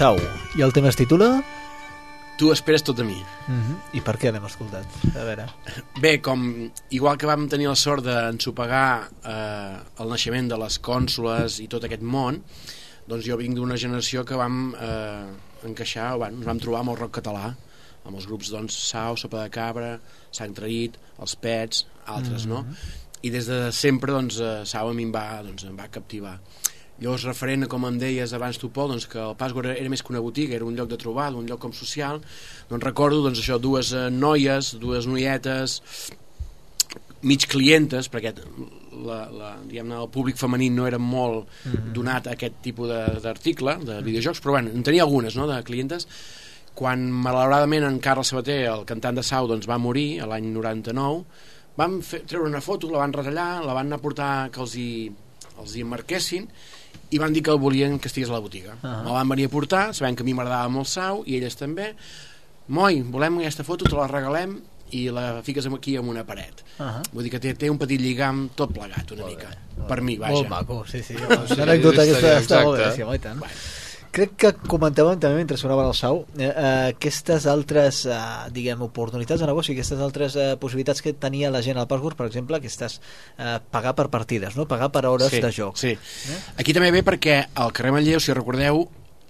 Speaker 5: Sau. I el tema es titula...
Speaker 3: Tu esperes tot de mi.
Speaker 5: Mm -hmm. I per què l'hem escoltat? A veure...
Speaker 3: Bé, com igual que vam tenir la sort d'ensopegar eh, el naixement de les cònsules i tot aquest món, doncs jo vinc d'una generació que vam eh, encaixar, bueno, ens vam trobar amb el rock català, amb els grups doncs, Sau, Sopa de Cabra, Sant Traït, Els Pets, altres, mm -hmm. no? I des de sempre, doncs, eh, Sau a mi em va, doncs, em va captivar. Llavors, referent com em deies abans tu, Pol, doncs, que el Pasqua era, era més que una botiga, era un lloc de trobada, un lloc com social, doncs recordo doncs, això, dues eh, noies, dues noietes, mig clientes, perquè la, la, diguem el públic femení no era molt mm -hmm. donat a aquest tipus d'article, de, de videojocs, però bueno, en tenia algunes, no?, de clientes, quan malauradament en Carles Sabater, el cantant de Sau, doncs, va morir l'any 99, van fer, treure una foto, la van retallar, la van anar a portar que els hi, els hi emmarquessin i van dir que el volien que estigués a la botiga. Uh
Speaker 5: Ah.
Speaker 3: -huh. Me la van venir a portar, sabent que a mi m'agradava molt Sau i elles també. Moi, volem aquesta foto, te la regalem i la fiques aquí amb una paret.
Speaker 5: Uh -huh.
Speaker 3: Vull dir que té, té un petit lligam tot plegat una mica. Per mi, vaja.
Speaker 5: Molt maco, sí, sí. [LAUGHS]
Speaker 2: Sí,
Speaker 5: Una anècdota
Speaker 2: està
Speaker 5: aquesta
Speaker 2: bé,
Speaker 5: està molt bé, sí, home, i tant. Crec que comentàvem també mentre sonava el Sau eh, eh, aquestes altres eh, diguem oportunitats de negoci, aquestes altres eh, possibilitats que tenia la gent al Password, per exemple, aquestes eh, pagar per partides, no? pagar per hores
Speaker 3: sí,
Speaker 5: de joc.
Speaker 3: Sí. Aquí també ve perquè al carrer Manlleu, si recordeu,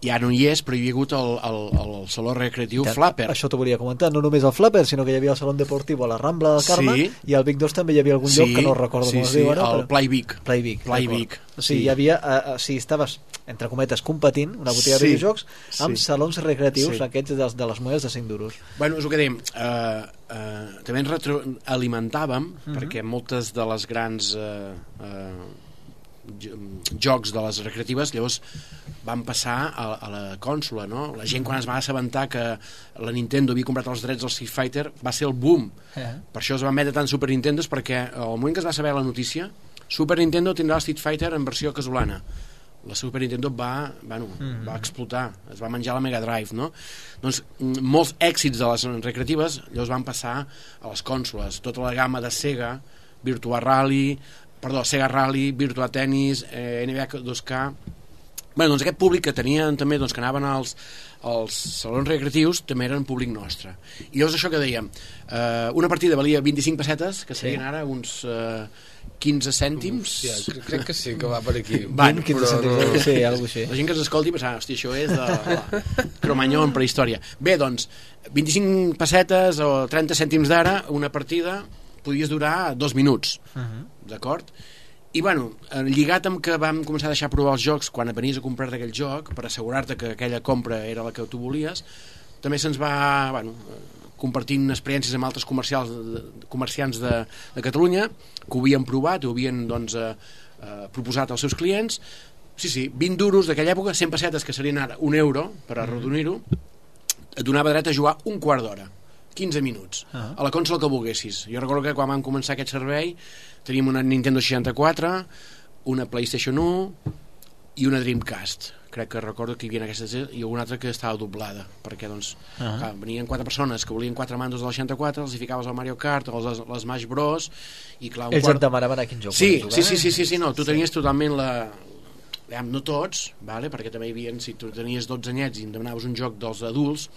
Speaker 3: ja no hi és, però hi havia hagut el, el, el saló recreatiu
Speaker 5: Tant,
Speaker 3: Flapper.
Speaker 5: Això t'ho volia comentar, no només el Flapper, sinó que hi havia el Salón Deportiu a la Rambla del Carme
Speaker 3: Sí.
Speaker 5: i al Vic 2 també hi havia algun lloc que no recordo
Speaker 3: sí,
Speaker 5: com es
Speaker 3: sí,
Speaker 5: diu ara.
Speaker 3: el Play Vic.
Speaker 5: Play Vic.
Speaker 3: Play. Vic,
Speaker 5: O sigui,
Speaker 3: sí.
Speaker 5: hi havia, eh, eh, o sigui, estaves, entre cometes, competint, una botiga
Speaker 3: Sí,
Speaker 5: de videojocs, amb
Speaker 3: sí.
Speaker 5: salons recreatius,
Speaker 3: Sí.
Speaker 5: aquests de, de les monedes de 5 duros.
Speaker 3: Bueno, és el que dèiem, eh, eh, també ens retroalimentàvem,
Speaker 5: Mhm.
Speaker 3: perquè moltes de les grans eh, eh, jo- jocs de les recreatives llavors van passar a, a la cònsola, no? La gent quan es va assabentar que la Nintendo havia comprat els drets del Street Fighter va ser el boom.
Speaker 5: Eh?
Speaker 3: Per això es van emetre tant Super Nintendos perquè al moment que es va saber la notícia Super Nintendo tindrà el Street Fighter en versió casolana la Super Nintendo va, bueno,
Speaker 5: Mhm.
Speaker 3: va explotar, es va menjar la Mega Drive, no? Doncs mm, molts èxits de les recreatives llavors van passar a les cònsoles, tota la gamma de Sega, Virtua Rally, perdó, Sega Rally, Virtua Tennis, eh, NBA 2K... Bueno, doncs aquest públic que tenien també, doncs, que anaven als, als salons recreatius també eren públic nostre. I llavors això que dèiem, eh, una partida valia 25 pessetes, que serien ara uns eh, 15 cèntims.
Speaker 2: Hòstia, crec, que sí, que va per aquí. [LAUGHS]
Speaker 3: Van,
Speaker 5: 15
Speaker 2: però
Speaker 5: cèntims,
Speaker 2: no-
Speaker 5: sí, [LAUGHS] alguna així.
Speaker 3: la gent que ens escolti pensarà, hòstia, això és de la Cromanyó en prehistòria. Bé, doncs, 25 pessetes o 30 cèntims d'ara, una partida podies durar dos minuts,
Speaker 5: Uh -huh.
Speaker 3: d'acord? I, bueno, eh, lligat amb que vam començar a deixar provar els jocs quan venies a comprar aquell joc, per assegurar-te que aquella compra era la que tu volies, també se'ns va, bueno, eh, compartint experiències amb altres comercials, de- comerciants de, de Catalunya, que ho havien provat, ho havien, doncs, eh, eh, proposat als seus clients, Sí, sí, 20 duros d'aquella època, 100 pessetes, que serien ara un euro, per arrodonir-ho, et donava dret a jugar un quart d'hora, 15 minuts,
Speaker 5: Ah.
Speaker 3: a la consola que volguessis. Jo recordo que quan vam començar aquest servei teníem una Nintendo 64, una PlayStation 1 i una Dreamcast. Crec que recordo que hi havia aquestes i alguna altra que estava doblada, perquè doncs,
Speaker 5: Ah.
Speaker 3: clar, venien quatre persones que volien quatre mandos de la 64, els hi ficaves al Mario Kart o els, les Smash Bros i clar, un
Speaker 5: Ells
Speaker 3: quart...
Speaker 5: et demanaven a quin joc
Speaker 3: Sí, sí, sí, sí, sí, sí, no, tu tenies totalment la... No tots, vale? perquè també hi havia, si tu tenies 12 anyets i em demanaves un joc dels adults,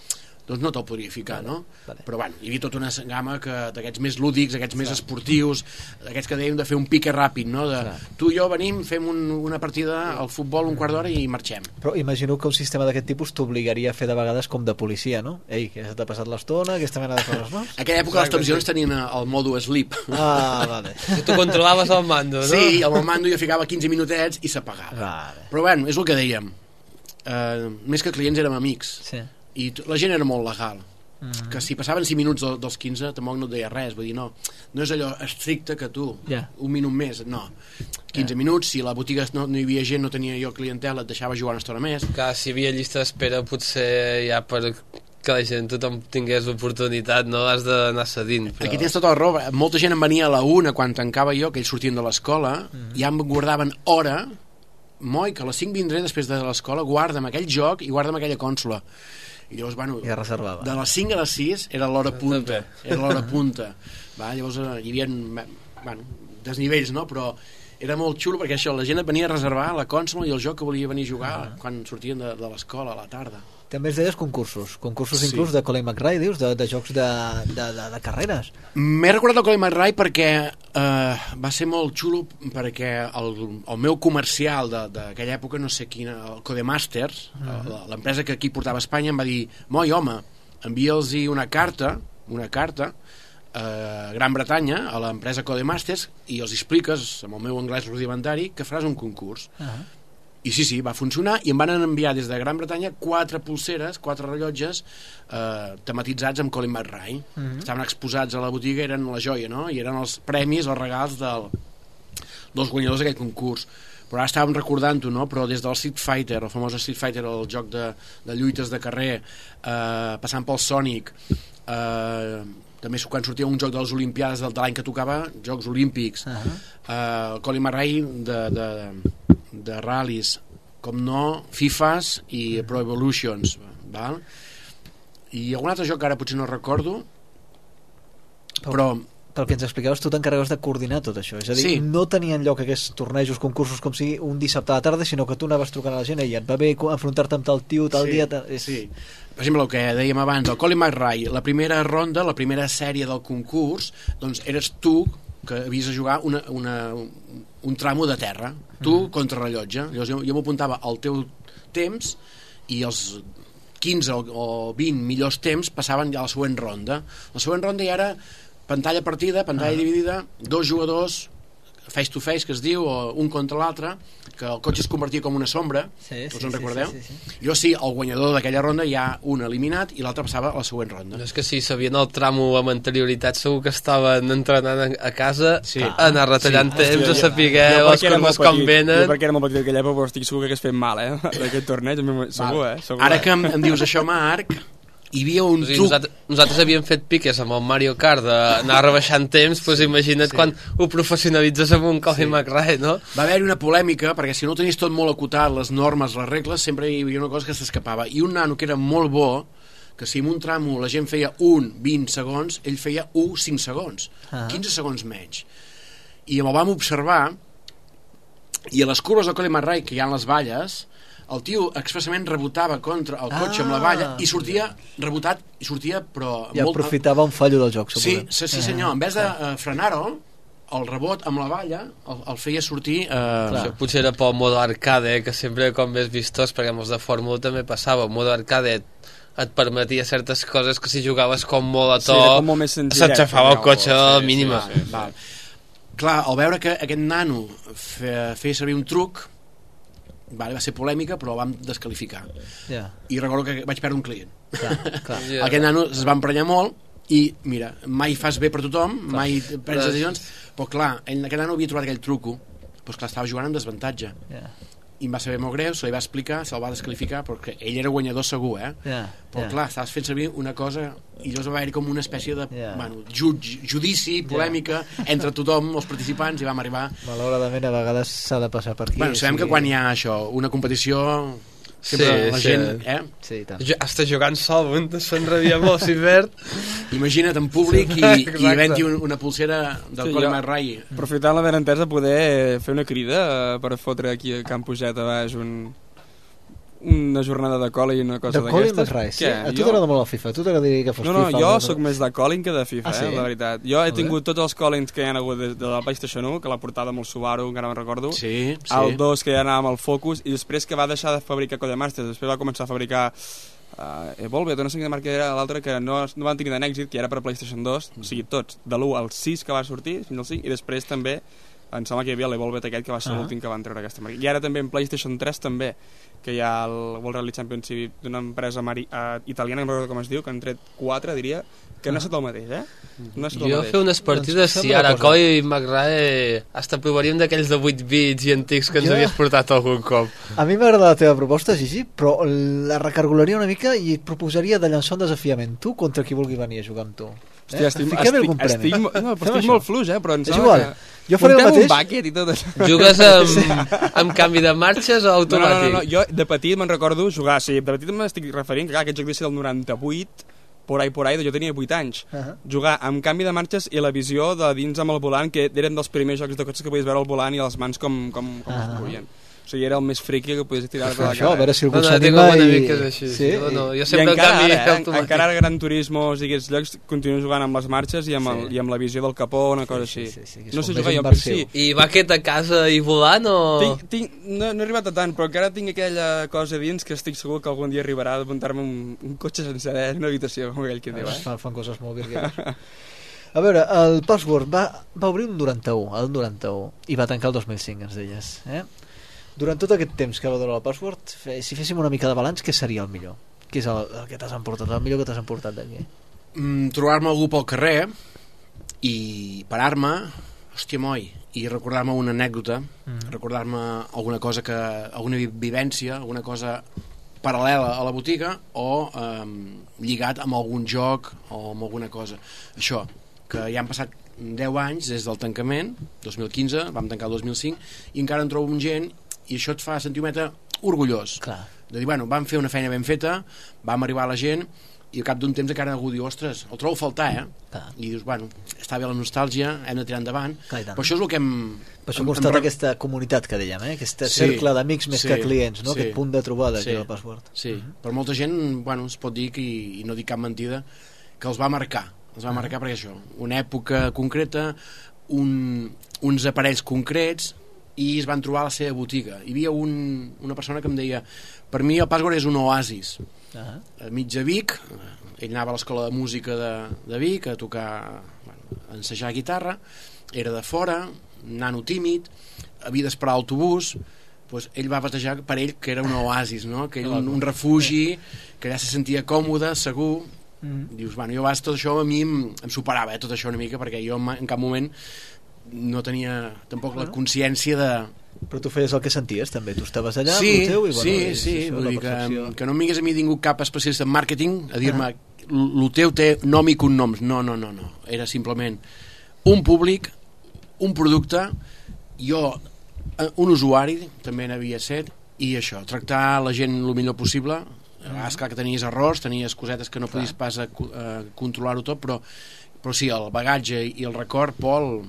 Speaker 3: doncs no te'l podria ficar,
Speaker 5: Vale,
Speaker 3: no?
Speaker 5: vale.
Speaker 3: Però bueno, hi havia tota una gamma que d'aquests més lúdics, aquests més esportius, d'aquests que dèiem de fer un pique ràpid, no? De,
Speaker 5: Clar.
Speaker 3: tu i jo venim, fem un, una partida al futbol un quart d'hora i marxem.
Speaker 5: Però imagino que un sistema d'aquest tipus t'obligaria a fer de vegades com de policia, no? Ei, que ja t'ha passat l'estona, aquesta mena de coses, no?
Speaker 3: A [LAUGHS] aquella època les televisions tenien eh, el modo sleep.
Speaker 5: Ah, vale. [LAUGHS]
Speaker 2: Que tu controlaves el mando, no?
Speaker 3: Sí, amb el mando jo ficava 15 minutets i s'apagava.
Speaker 5: Vale.
Speaker 3: Però bueno, és el que dèiem. Uh, més que clients érem amics.
Speaker 5: Sí.
Speaker 3: I la gent era molt legal.
Speaker 5: Mm.
Speaker 3: que si passaven 5 minuts de- dels 15 tampoc no et deia res, vull dir, no no és allò estricte que tu,
Speaker 5: Ja.
Speaker 3: un minut més, no 15 minuts, si a la botiga no, no hi havia gent, no tenia jo clientela, et deixava jugar una estona més
Speaker 2: Clar, si hi havia llista d'espera potser ja per que la gent tothom tingués oportunitat no has d'anar cedint però...
Speaker 3: Aquí tens tota la roba. Molta gent em venia a la una quan tancava jo, que ells sortien de l'escola,
Speaker 5: Mhm.
Speaker 3: ja em guardaven hora, moi, que a les 5 vindré després de l'escola, guarda'm aquell joc i guarda'm aquella consola. I llavors, bueno,
Speaker 5: Ja reservava.
Speaker 3: de les 5 a les 6 era l'hora punta. Era l'hora punta. Va, llavors eh, hi havia, bueno, desnivells, no? Però era molt xulo perquè això, la gent et venia a reservar la consola i el joc que volia venir a jugar quan sortien de, de l'escola a la tarda.
Speaker 5: També es deies concursos, concursos
Speaker 3: Sí.
Speaker 5: inclús de Colin McRae, dius, de, de jocs de, de, de, de carreres.
Speaker 3: M'he recordat el Colin McRae perquè eh, va ser molt xulo perquè el, el meu comercial de- d'aquella època, no sé quina, el Codemasters, uh l'empresa que aquí portava a Espanya, em va dir, moi, home, envia'ls una carta, una carta, a Gran Bretanya, a l'empresa Codemasters, i els expliques, amb el meu anglès rudimentari, que faràs un concurs.
Speaker 5: Uh -huh.
Speaker 3: I sí, sí, va funcionar i em van enviar des de Gran Bretanya quatre pulseres, quatre rellotges eh, tematitzats amb Colin McRae. Mm -hmm. Estaven exposats a la botiga, eren la joia, no? I eren els premis, els regals del, dels guanyadors d'aquell concurs. Però ara estàvem recordant-ho, no? Però des del Street Fighter, el famós Street Fighter, el joc de, de lluites de carrer, eh, passant pel Sonic, eh, també quan sortia un joc de les Olimpiades de, l'any que tocava, Jocs Olímpics,
Speaker 5: Uh -huh.
Speaker 3: el Colin McRae de, de, de ral·lis com no, FIFAs i Pro Evolutions val? i algun altre joc que ara potser no recordo però
Speaker 5: Pel que ens explicaves, tu t'encarregues de coordinar tot això. És a dir,
Speaker 3: Sí.
Speaker 5: no tenien lloc aquests tornejos, concursos, com sigui, un dissabte a la tarda, sinó que tu anaves trucant a la gent i et va bé enfrontar-te amb tal tio, tal
Speaker 3: sí,
Speaker 5: dia... Tal... És...
Speaker 3: sí. per exemple el que dèiem abans el Colin McRae, la primera ronda la primera sèrie del concurs doncs eres tu que havies de jugar una, una, un tramo de terra tu contra rellotge llavors jo, jo m'apuntava al teu temps i els 15 o, o 20 millors temps passaven ja a la següent ronda la següent ronda ja era pantalla partida, pantalla dividida dos jugadors face to face que es diu, o un contra l'altre que el cotxe es convertia com una sombra
Speaker 5: Sí,
Speaker 3: tots
Speaker 5: sí,
Speaker 3: en
Speaker 5: sí,
Speaker 3: recordeu?
Speaker 5: sí, sí,
Speaker 3: jo sí, el guanyador d'aquella ronda hi ha un eliminat i l'altre passava a la següent ronda
Speaker 2: No és que si sabien el tramo amb anterioritat segur que estaven entrenant a, casa
Speaker 3: Sí.
Speaker 2: a anar retallant
Speaker 3: Sí.
Speaker 2: temps,
Speaker 4: Hòstia,
Speaker 2: a saber
Speaker 4: jo
Speaker 2: les curves com
Speaker 4: petit,
Speaker 2: venen
Speaker 4: Jo perquè era molt petit aquella època, però estic segur que hagués fet mal, eh? [LAUGHS] D'aquest torneig, segur, eh? Segur,
Speaker 3: ara
Speaker 4: eh?
Speaker 3: que em, em dius això Marc hi havia un
Speaker 2: O sigui,
Speaker 3: truc
Speaker 2: nosaltres, nosaltres havíem fet piques amb el Mario Kart d'anar rebaixant temps, doncs imagina't
Speaker 3: Sí.
Speaker 2: quan ho professionalitzes amb un Colin
Speaker 3: Sí.
Speaker 2: McRae, no?
Speaker 3: va haver-hi una polèmica perquè si no ho tenies tot molt acotat les normes, les regles, sempre hi havia una cosa que s'escapava i un nano que era molt bo que si en un tramo la gent feia un 20 segons, ell feia 1 5 segons
Speaker 5: Ah.
Speaker 3: 15 segons menys i el vam observar i a les curves del Colin McRae que hi ha les valles el tio expressament rebotava contra el cotxe amb la
Speaker 5: Ah.
Speaker 3: valla i sortia rebotat i sortia però
Speaker 5: I aprofitava un fallo del joc,
Speaker 3: Sí,
Speaker 5: suposo.
Speaker 3: sí, sí senyor. En vez de uh, frenar-ho, el rebot amb la valla el, el feia sortir...
Speaker 5: Clar.
Speaker 2: Això potser era pel modo arcade, que sempre com més vistós, perquè amb els de Fórmula també passava. El modo arcade et, et permetia certes coses que si jugaves com molt a
Speaker 4: Sí,
Speaker 2: to,
Speaker 4: era com molt més senzillet,
Speaker 2: s'aixafava el
Speaker 4: no?
Speaker 2: cotxe
Speaker 4: Sí,
Speaker 2: a
Speaker 4: sí,
Speaker 2: mínima.
Speaker 4: sí, sí.
Speaker 3: Val. Clar, al veure que aquest nano feia, feia servir un truc, vale, va ser polèmica, però vam descalificar.
Speaker 5: Ja,
Speaker 3: I recordo que vaig perdre un client.
Speaker 5: clar, clar.
Speaker 2: Ja. [LAUGHS]
Speaker 3: Aquest nano es va emprenyar molt i, mira, mai fas bé per tothom, mai prens decisions, però clar, ell, aquest nano havia trobat aquell truco, doncs clar, estava jugant amb desavantatge.
Speaker 5: Ja,
Speaker 3: I em va saber molt greu, se li va explicar, se'l va descalificar, perquè ell era guanyador segur, eh?
Speaker 5: ja,
Speaker 3: Però
Speaker 5: ja.
Speaker 3: clar, estaves fent servir una cosa i llavors va haver-hi com una espècie de
Speaker 5: Ja.
Speaker 3: bueno, jutge, judici, polèmica entre tothom, els participants, i vam arribar...
Speaker 5: Malauradament, a vegades s'ha de passar per aquí.
Speaker 3: bueno, sabem que quan hi ha això, una competició, sempre
Speaker 2: Sí,
Speaker 3: la
Speaker 2: sí.
Speaker 3: gent... Eh?
Speaker 5: Sí, i tant.
Speaker 2: Jo, està jugant sol, un s'enrabia molt, si verd.
Speaker 3: Imagina't en públic i, i
Speaker 2: Exacte.
Speaker 3: havent-hi un, una pulsera del
Speaker 4: Sí,
Speaker 3: sí,
Speaker 4: jo-
Speaker 3: McRae.
Speaker 4: Aprofitant la benentesa, poder fer una crida eh, per fotre aquí a Camp Puget a baix un, una jornada de cola i una cosa
Speaker 5: De Colin
Speaker 4: d'aquestes.
Speaker 5: McRae, sí? A tu
Speaker 4: Jo-
Speaker 5: t'agrada molt el FIFA, a tu t'agradaria que fos
Speaker 4: No, no,
Speaker 5: FIFA.
Speaker 4: jo sóc més de Colin que de FIFA,
Speaker 5: Ah, sí?
Speaker 4: eh, la veritat. Jo he tingut tots els Collins que hi ha hagut des de la PlayStation 1, que la portada amb el Subaru, encara me'n recordo.
Speaker 3: Sí, sí.
Speaker 4: El 2 que ja anava amb el Focus, i després que va deixar de fabricar Codemasters, després va començar a fabricar uh, Evolve, no sé quina marca era l'altra, que no, no van tenir tant èxit, que era per PlayStation 2, o sigui, tots, de l'1 al 6 que va sortir, fins al 5, i després també em sembla que hi havia l'Evolve aquest que va ser
Speaker 5: Ah.
Speaker 4: l'últim que van treure aquesta marca. I ara també en PlayStation 3 també, que hi ha el World Rally Championship d'una empresa mari, uh, italiana, no recordo com es diu, que han tret 4, diria, que no ha estat el mateix, eh? No ha estat el
Speaker 2: Jo
Speaker 4: mateix.
Speaker 2: fer unes partides,
Speaker 5: Doncs
Speaker 2: si ara
Speaker 5: cosa.
Speaker 2: Colin McRae hasta provaríem d'aquells de 8 bits i antics que ens
Speaker 5: Jo-
Speaker 2: havies portat algun cop.
Speaker 5: A mi m'agrada la teva proposta, Gigi, però la recargolaria una mica i et proposaria de llançar un desafiament. Tu contra qui vulgui venir a jugar amb tu.
Speaker 4: Hòstia, estic,
Speaker 5: Fiquem
Speaker 4: estic,
Speaker 5: algun premi.
Speaker 4: estic, mo- no, però estic
Speaker 5: això.
Speaker 4: molt fluix, eh? Però em
Speaker 5: És igual.
Speaker 4: Que...
Speaker 5: Jo faré el
Speaker 4: Muntem
Speaker 5: mateix.
Speaker 4: un bucket i tot això. [LAUGHS]
Speaker 2: Jugues amb, amb canvi de marxes o
Speaker 4: No, no,
Speaker 2: automàtic?
Speaker 4: no, no, jo de petit me'n recordo jugar, sí, de petit m'estic referint, que clar, aquest joc devia ser del 98, por ahí por ahí, jo tenia 8 anys.
Speaker 5: Uh -huh.
Speaker 4: Jugar amb canvi de marxes i la visió de dins amb el volant, que eren dels primers jocs de cotxes que podies veure el volant i les mans com, com, com
Speaker 5: Ah.
Speaker 4: es movien. O sigui, era el més friqui que podies tirar de la
Speaker 5: Això, a
Speaker 4: cara.
Speaker 5: veure si algú
Speaker 2: No, no,
Speaker 5: s'anima
Speaker 2: algun
Speaker 5: i...
Speaker 2: és així.
Speaker 5: Sí?
Speaker 2: No, no, jo
Speaker 4: I
Speaker 2: sempre en
Speaker 4: encara
Speaker 2: canvi
Speaker 4: ara, eh?
Speaker 2: automàtic.
Speaker 4: encara ara Gran Turismo i aquests llocs continuo jugant amb les marxes i amb, el,
Speaker 5: Sí.
Speaker 4: i amb la visió del capó, una cosa
Speaker 5: sí,
Speaker 4: així.
Speaker 5: sí, sí, és
Speaker 4: no sé jugar, jo
Speaker 5: immersiu.
Speaker 4: sí.
Speaker 2: I va aquest a casa i volant o...?
Speaker 4: Tinc, tinc, no, no he arribat a tant, però encara tinc aquella cosa dins que estic segur que algun dia arribarà a muntar-me un, un cotxe sencer eh? una habitació, com aquell que diu, eh?
Speaker 5: Fan, fan coses molt virgueres. [LAUGHS] A veure, el Password va, va obrir un 91, el 91, i va tancar el 2005, ens deies. Eh? Durant tot aquest temps que va durar el Password, si féssim una mica de balanç, què seria el millor? Què és el, el que t'has emportat, el millor que t'has emportat d'aquí?
Speaker 3: mm, trobar-me algú pel carrer i parar-me hòstia moi i recordar-me una anècdota
Speaker 5: Mhm.
Speaker 3: recordar-me alguna cosa que alguna vi- vivència, alguna cosa paral·lela a la botiga o eh, lligat amb algun joc o amb alguna cosa això, que ja han passat 10 anys des del tancament 2015, vam tancar el 2005 i encara en trobo amb gent i això et fa sentir un metre orgullós
Speaker 5: Clar.
Speaker 3: de dir, bueno, vam fer una feina ben feta, vam arribar a la gent, i al cap d'un temps encara algú diu, ostres, el trobo a faltar, eh?
Speaker 5: Clar.
Speaker 3: I dius, bueno, està bé la nostàlgia, hem de tirar endavant.
Speaker 5: Clar.
Speaker 3: Però això és el que hem...
Speaker 5: Per això
Speaker 3: hem- hem-
Speaker 5: aquesta comunitat que dèiem, eh? aquest
Speaker 3: Sí,
Speaker 5: cercle d'amics més
Speaker 3: sí,
Speaker 5: que clients, no?
Speaker 3: sí.
Speaker 5: aquest punt de trobada
Speaker 3: Sí.
Speaker 5: que Password.
Speaker 3: Sí, per molta gent, bueno, es pot dir que, i no dic cap mentida, que els va marcar. Els va
Speaker 5: Ah.
Speaker 3: marcar perquè això, una època concreta, un, uns aparells concrets, i es van trobar a la seva botiga. Hi havia un, una persona que em deia per mi el Password és un oasis.
Speaker 5: Ah,
Speaker 3: a mig de Vic, ell anava a l'escola de música de, de Vic a tocar, bueno, a ensejar guitarra, era de fora, nano tímid, havia d'esperar l'autobús, doncs ell va batejar per ell que era un oasis, no? que era un, un refugi, que allà se sentia còmode, segur,
Speaker 5: Mm.
Speaker 3: dius, bueno, jo a vegades tot això a mi em, em superava, eh, tot això una mica, perquè jo en, en cap moment no tenia tampoc la consciència de,
Speaker 5: Però tu feies el que senties, també. Tu estaves allà,
Speaker 3: sí,
Speaker 5: amb el teu, i bueno,
Speaker 3: sí,
Speaker 5: és
Speaker 3: sí,
Speaker 5: això,
Speaker 3: vull dir que,
Speaker 5: percepció.
Speaker 3: que no em vingués a mi ningú cap especialista en màrqueting a dir-me el teu té nom i cognoms. No, no, no, no, era simplement un públic un producte jo, eh, un usuari també n'havia set i això, tractar la gent el millor possible. A vegades clar que tenies errors, tenies cosetes que no podies pas a, a controlar-ho tot però, però sí, el bagatge i el record Pol,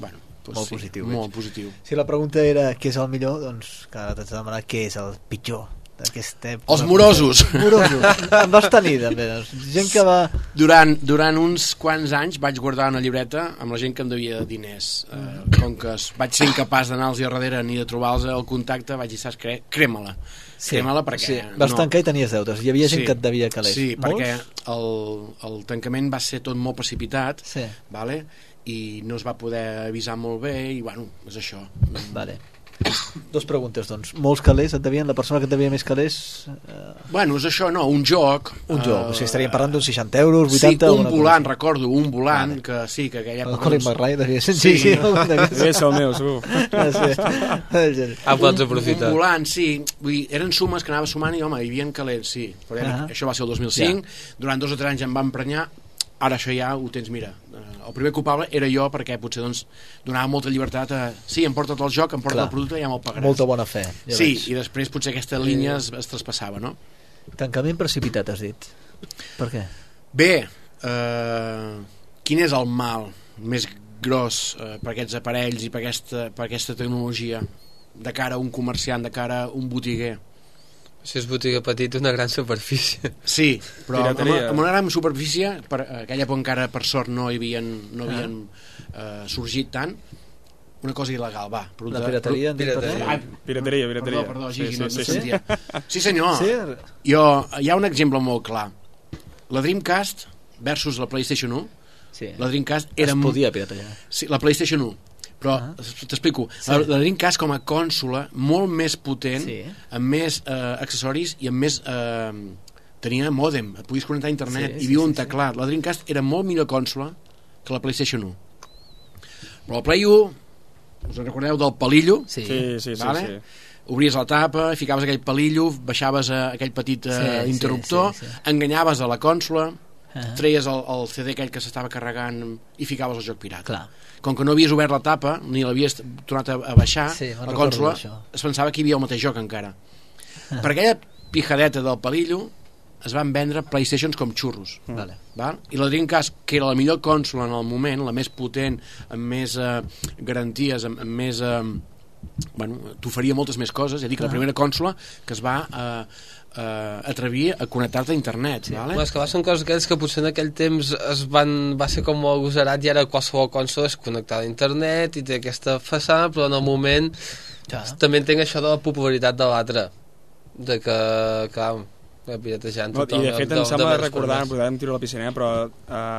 Speaker 3: bueno doncs
Speaker 5: Molt
Speaker 3: sí,
Speaker 5: positiu,
Speaker 3: molt positiu
Speaker 5: Si la pregunta era què és el millor, doncs ara t'haig de demanar què és el pitjor d'aquesta època.
Speaker 3: Els morosos. [LAUGHS]
Speaker 5: Morosos. En vas tenir, també. Doncs. Gent que va...
Speaker 3: durant, durant uns quants anys vaig guardar una llibreta amb la gent que em devia diners eh, com que es- vaig ser incapaç d'anar-los a darrere ni de trobar-los el contacte vaig dir, saps què? Crema-la crema-la perquè
Speaker 5: Sí. Vas
Speaker 3: no.
Speaker 5: tancar i tenies deutes. Hi havia gent que et devia calés.
Speaker 3: sí,
Speaker 5: Molts?
Speaker 3: perquè el, el tancament va ser tot molt precipitat
Speaker 5: Sí.
Speaker 3: vale? I no es va poder avisar molt bé i bueno, és això
Speaker 5: Vale. [COUGHS] Dos preguntes, doncs. Molts calés et devien? La persona que et devia més calés? Eh,
Speaker 3: bueno, és això, no, un joc
Speaker 5: un joc.
Speaker 3: eh,
Speaker 5: o sigui, estaríem parlant d'uns 60 euros, 80...
Speaker 3: sí, un
Speaker 5: cosa
Speaker 3: volant,
Speaker 5: així.
Speaker 3: recordo, un volant
Speaker 5: Vale.
Speaker 3: que sí, que aquella
Speaker 5: El Colin
Speaker 3: doncs,
Speaker 5: McRae devia ser...
Speaker 3: Sí.
Speaker 5: Sí.
Speaker 4: Deve ser el meu, segur.
Speaker 5: Sí.
Speaker 2: Ah, pots
Speaker 3: un,
Speaker 2: aprofitar.
Speaker 3: un volant, sí. Vull dir, eren sumes que anava sumant i, home, hi havia calents, sí. Però ja,
Speaker 5: Ah.
Speaker 3: això va ser el 2005. Durant dos o tres anys em va emprenyar. Ara això ja ho tens, mira. El primer culpable era jo perquè potser doncs, donava molta llibertat a... Sí, em porta't el joc, em porta
Speaker 5: Clar.
Speaker 3: el producte i ja me'l pagaràs.
Speaker 5: Molta bona fe. Ja
Speaker 3: sí,
Speaker 5: veig.
Speaker 3: i després potser aquesta línia es, es traspassava, no?
Speaker 5: Tancament precipitat, has dit. Per què?
Speaker 3: Bé, eh, quin és el mal més gros eh, per aquests aparells i per aquesta, per aquesta tecnologia de cara a un comerciant, de cara a un botiguer?
Speaker 2: Si és botiga petita, una gran superfície.
Speaker 3: Sí, però amb,
Speaker 4: Pirateria.
Speaker 3: amb una gran superfície, per aquella època encara per sort no hi havien, no havien eh, sorgit tant, una cosa il·legal, va.
Speaker 5: La
Speaker 3: producte-
Speaker 5: pirateria? dic per
Speaker 2: Pirateria.
Speaker 5: què?
Speaker 3: Ai,
Speaker 4: Pirateria, pirateria.
Speaker 3: Perdó, perdó,
Speaker 4: Sí,
Speaker 3: Gigi,
Speaker 4: sí,
Speaker 3: no,
Speaker 4: sí,
Speaker 3: no
Speaker 4: sí.
Speaker 3: sentia. Sí, senyor.
Speaker 5: Sí?
Speaker 3: Jo, hi ha un exemple molt clar. La Dreamcast versus la PlayStation 1.
Speaker 5: Sí.
Speaker 3: La Dreamcast
Speaker 5: Es
Speaker 3: era...
Speaker 5: podia piratejar.
Speaker 3: Sí, la PlayStation 1. Però
Speaker 5: Ah.
Speaker 3: t'explico,
Speaker 5: Sí.
Speaker 3: la, la Dreamcast com a consola molt més potent,
Speaker 5: Sí.
Speaker 3: amb més eh, accessoris i amb més... Eh, tenia mòdem, et podies connectar a internet,
Speaker 5: Sí,
Speaker 3: hi
Speaker 5: sí,
Speaker 3: havia
Speaker 5: sí,
Speaker 3: un
Speaker 5: sí.
Speaker 3: teclat. La Dreamcast era molt millor consola que la PlayStation 1. Però la Play 1, us en recordeu del palillo?
Speaker 5: Sí.
Speaker 4: Sí, sí, sí.
Speaker 3: Vale?
Speaker 4: sí.
Speaker 3: Obries la tapa, ficaves aquell palillo, baixaves a aquell petit eh,
Speaker 5: Sí, sí,
Speaker 3: interruptor,
Speaker 5: sí, sí.
Speaker 3: enganyaves a la
Speaker 5: Ah.
Speaker 3: treies el, el CD aquell que s'estava carregant i ficaves el joc pirata.
Speaker 5: Clar.
Speaker 3: Com que no havies obert la tapa, ni l'havies tornat a, a baixar,
Speaker 5: Sí,
Speaker 3: la consola es pensava que hi havia el mateix joc encara. Per aquella pijadeta del palillo, es van vendre Playstations com xurros.
Speaker 5: Vale.
Speaker 3: Val? I la Dreamcast, que era la millor consola en el moment, la més potent, amb més eh, garanties, amb, amb més... Eh, bueno, t'oferia moltes més coses, ja dic, la primera consola que es va eh, eh, atrevir a connectar-te a internet, sí. vale?
Speaker 2: Però és que va ser coses aquelles que potser en aquell temps es van, va ser com molt agosarat i ara qualsevol consola és connectada a internet i té aquesta façana, però en el moment
Speaker 5: Ja.
Speaker 2: també entenc això de la popularitat de l'altre de que, clar, piratejant
Speaker 4: No, I
Speaker 2: tothom
Speaker 4: de fet em
Speaker 2: de-
Speaker 4: sembla
Speaker 2: de
Speaker 4: recordar,
Speaker 2: més.
Speaker 4: podem tiro a la piscina, eh, però uh,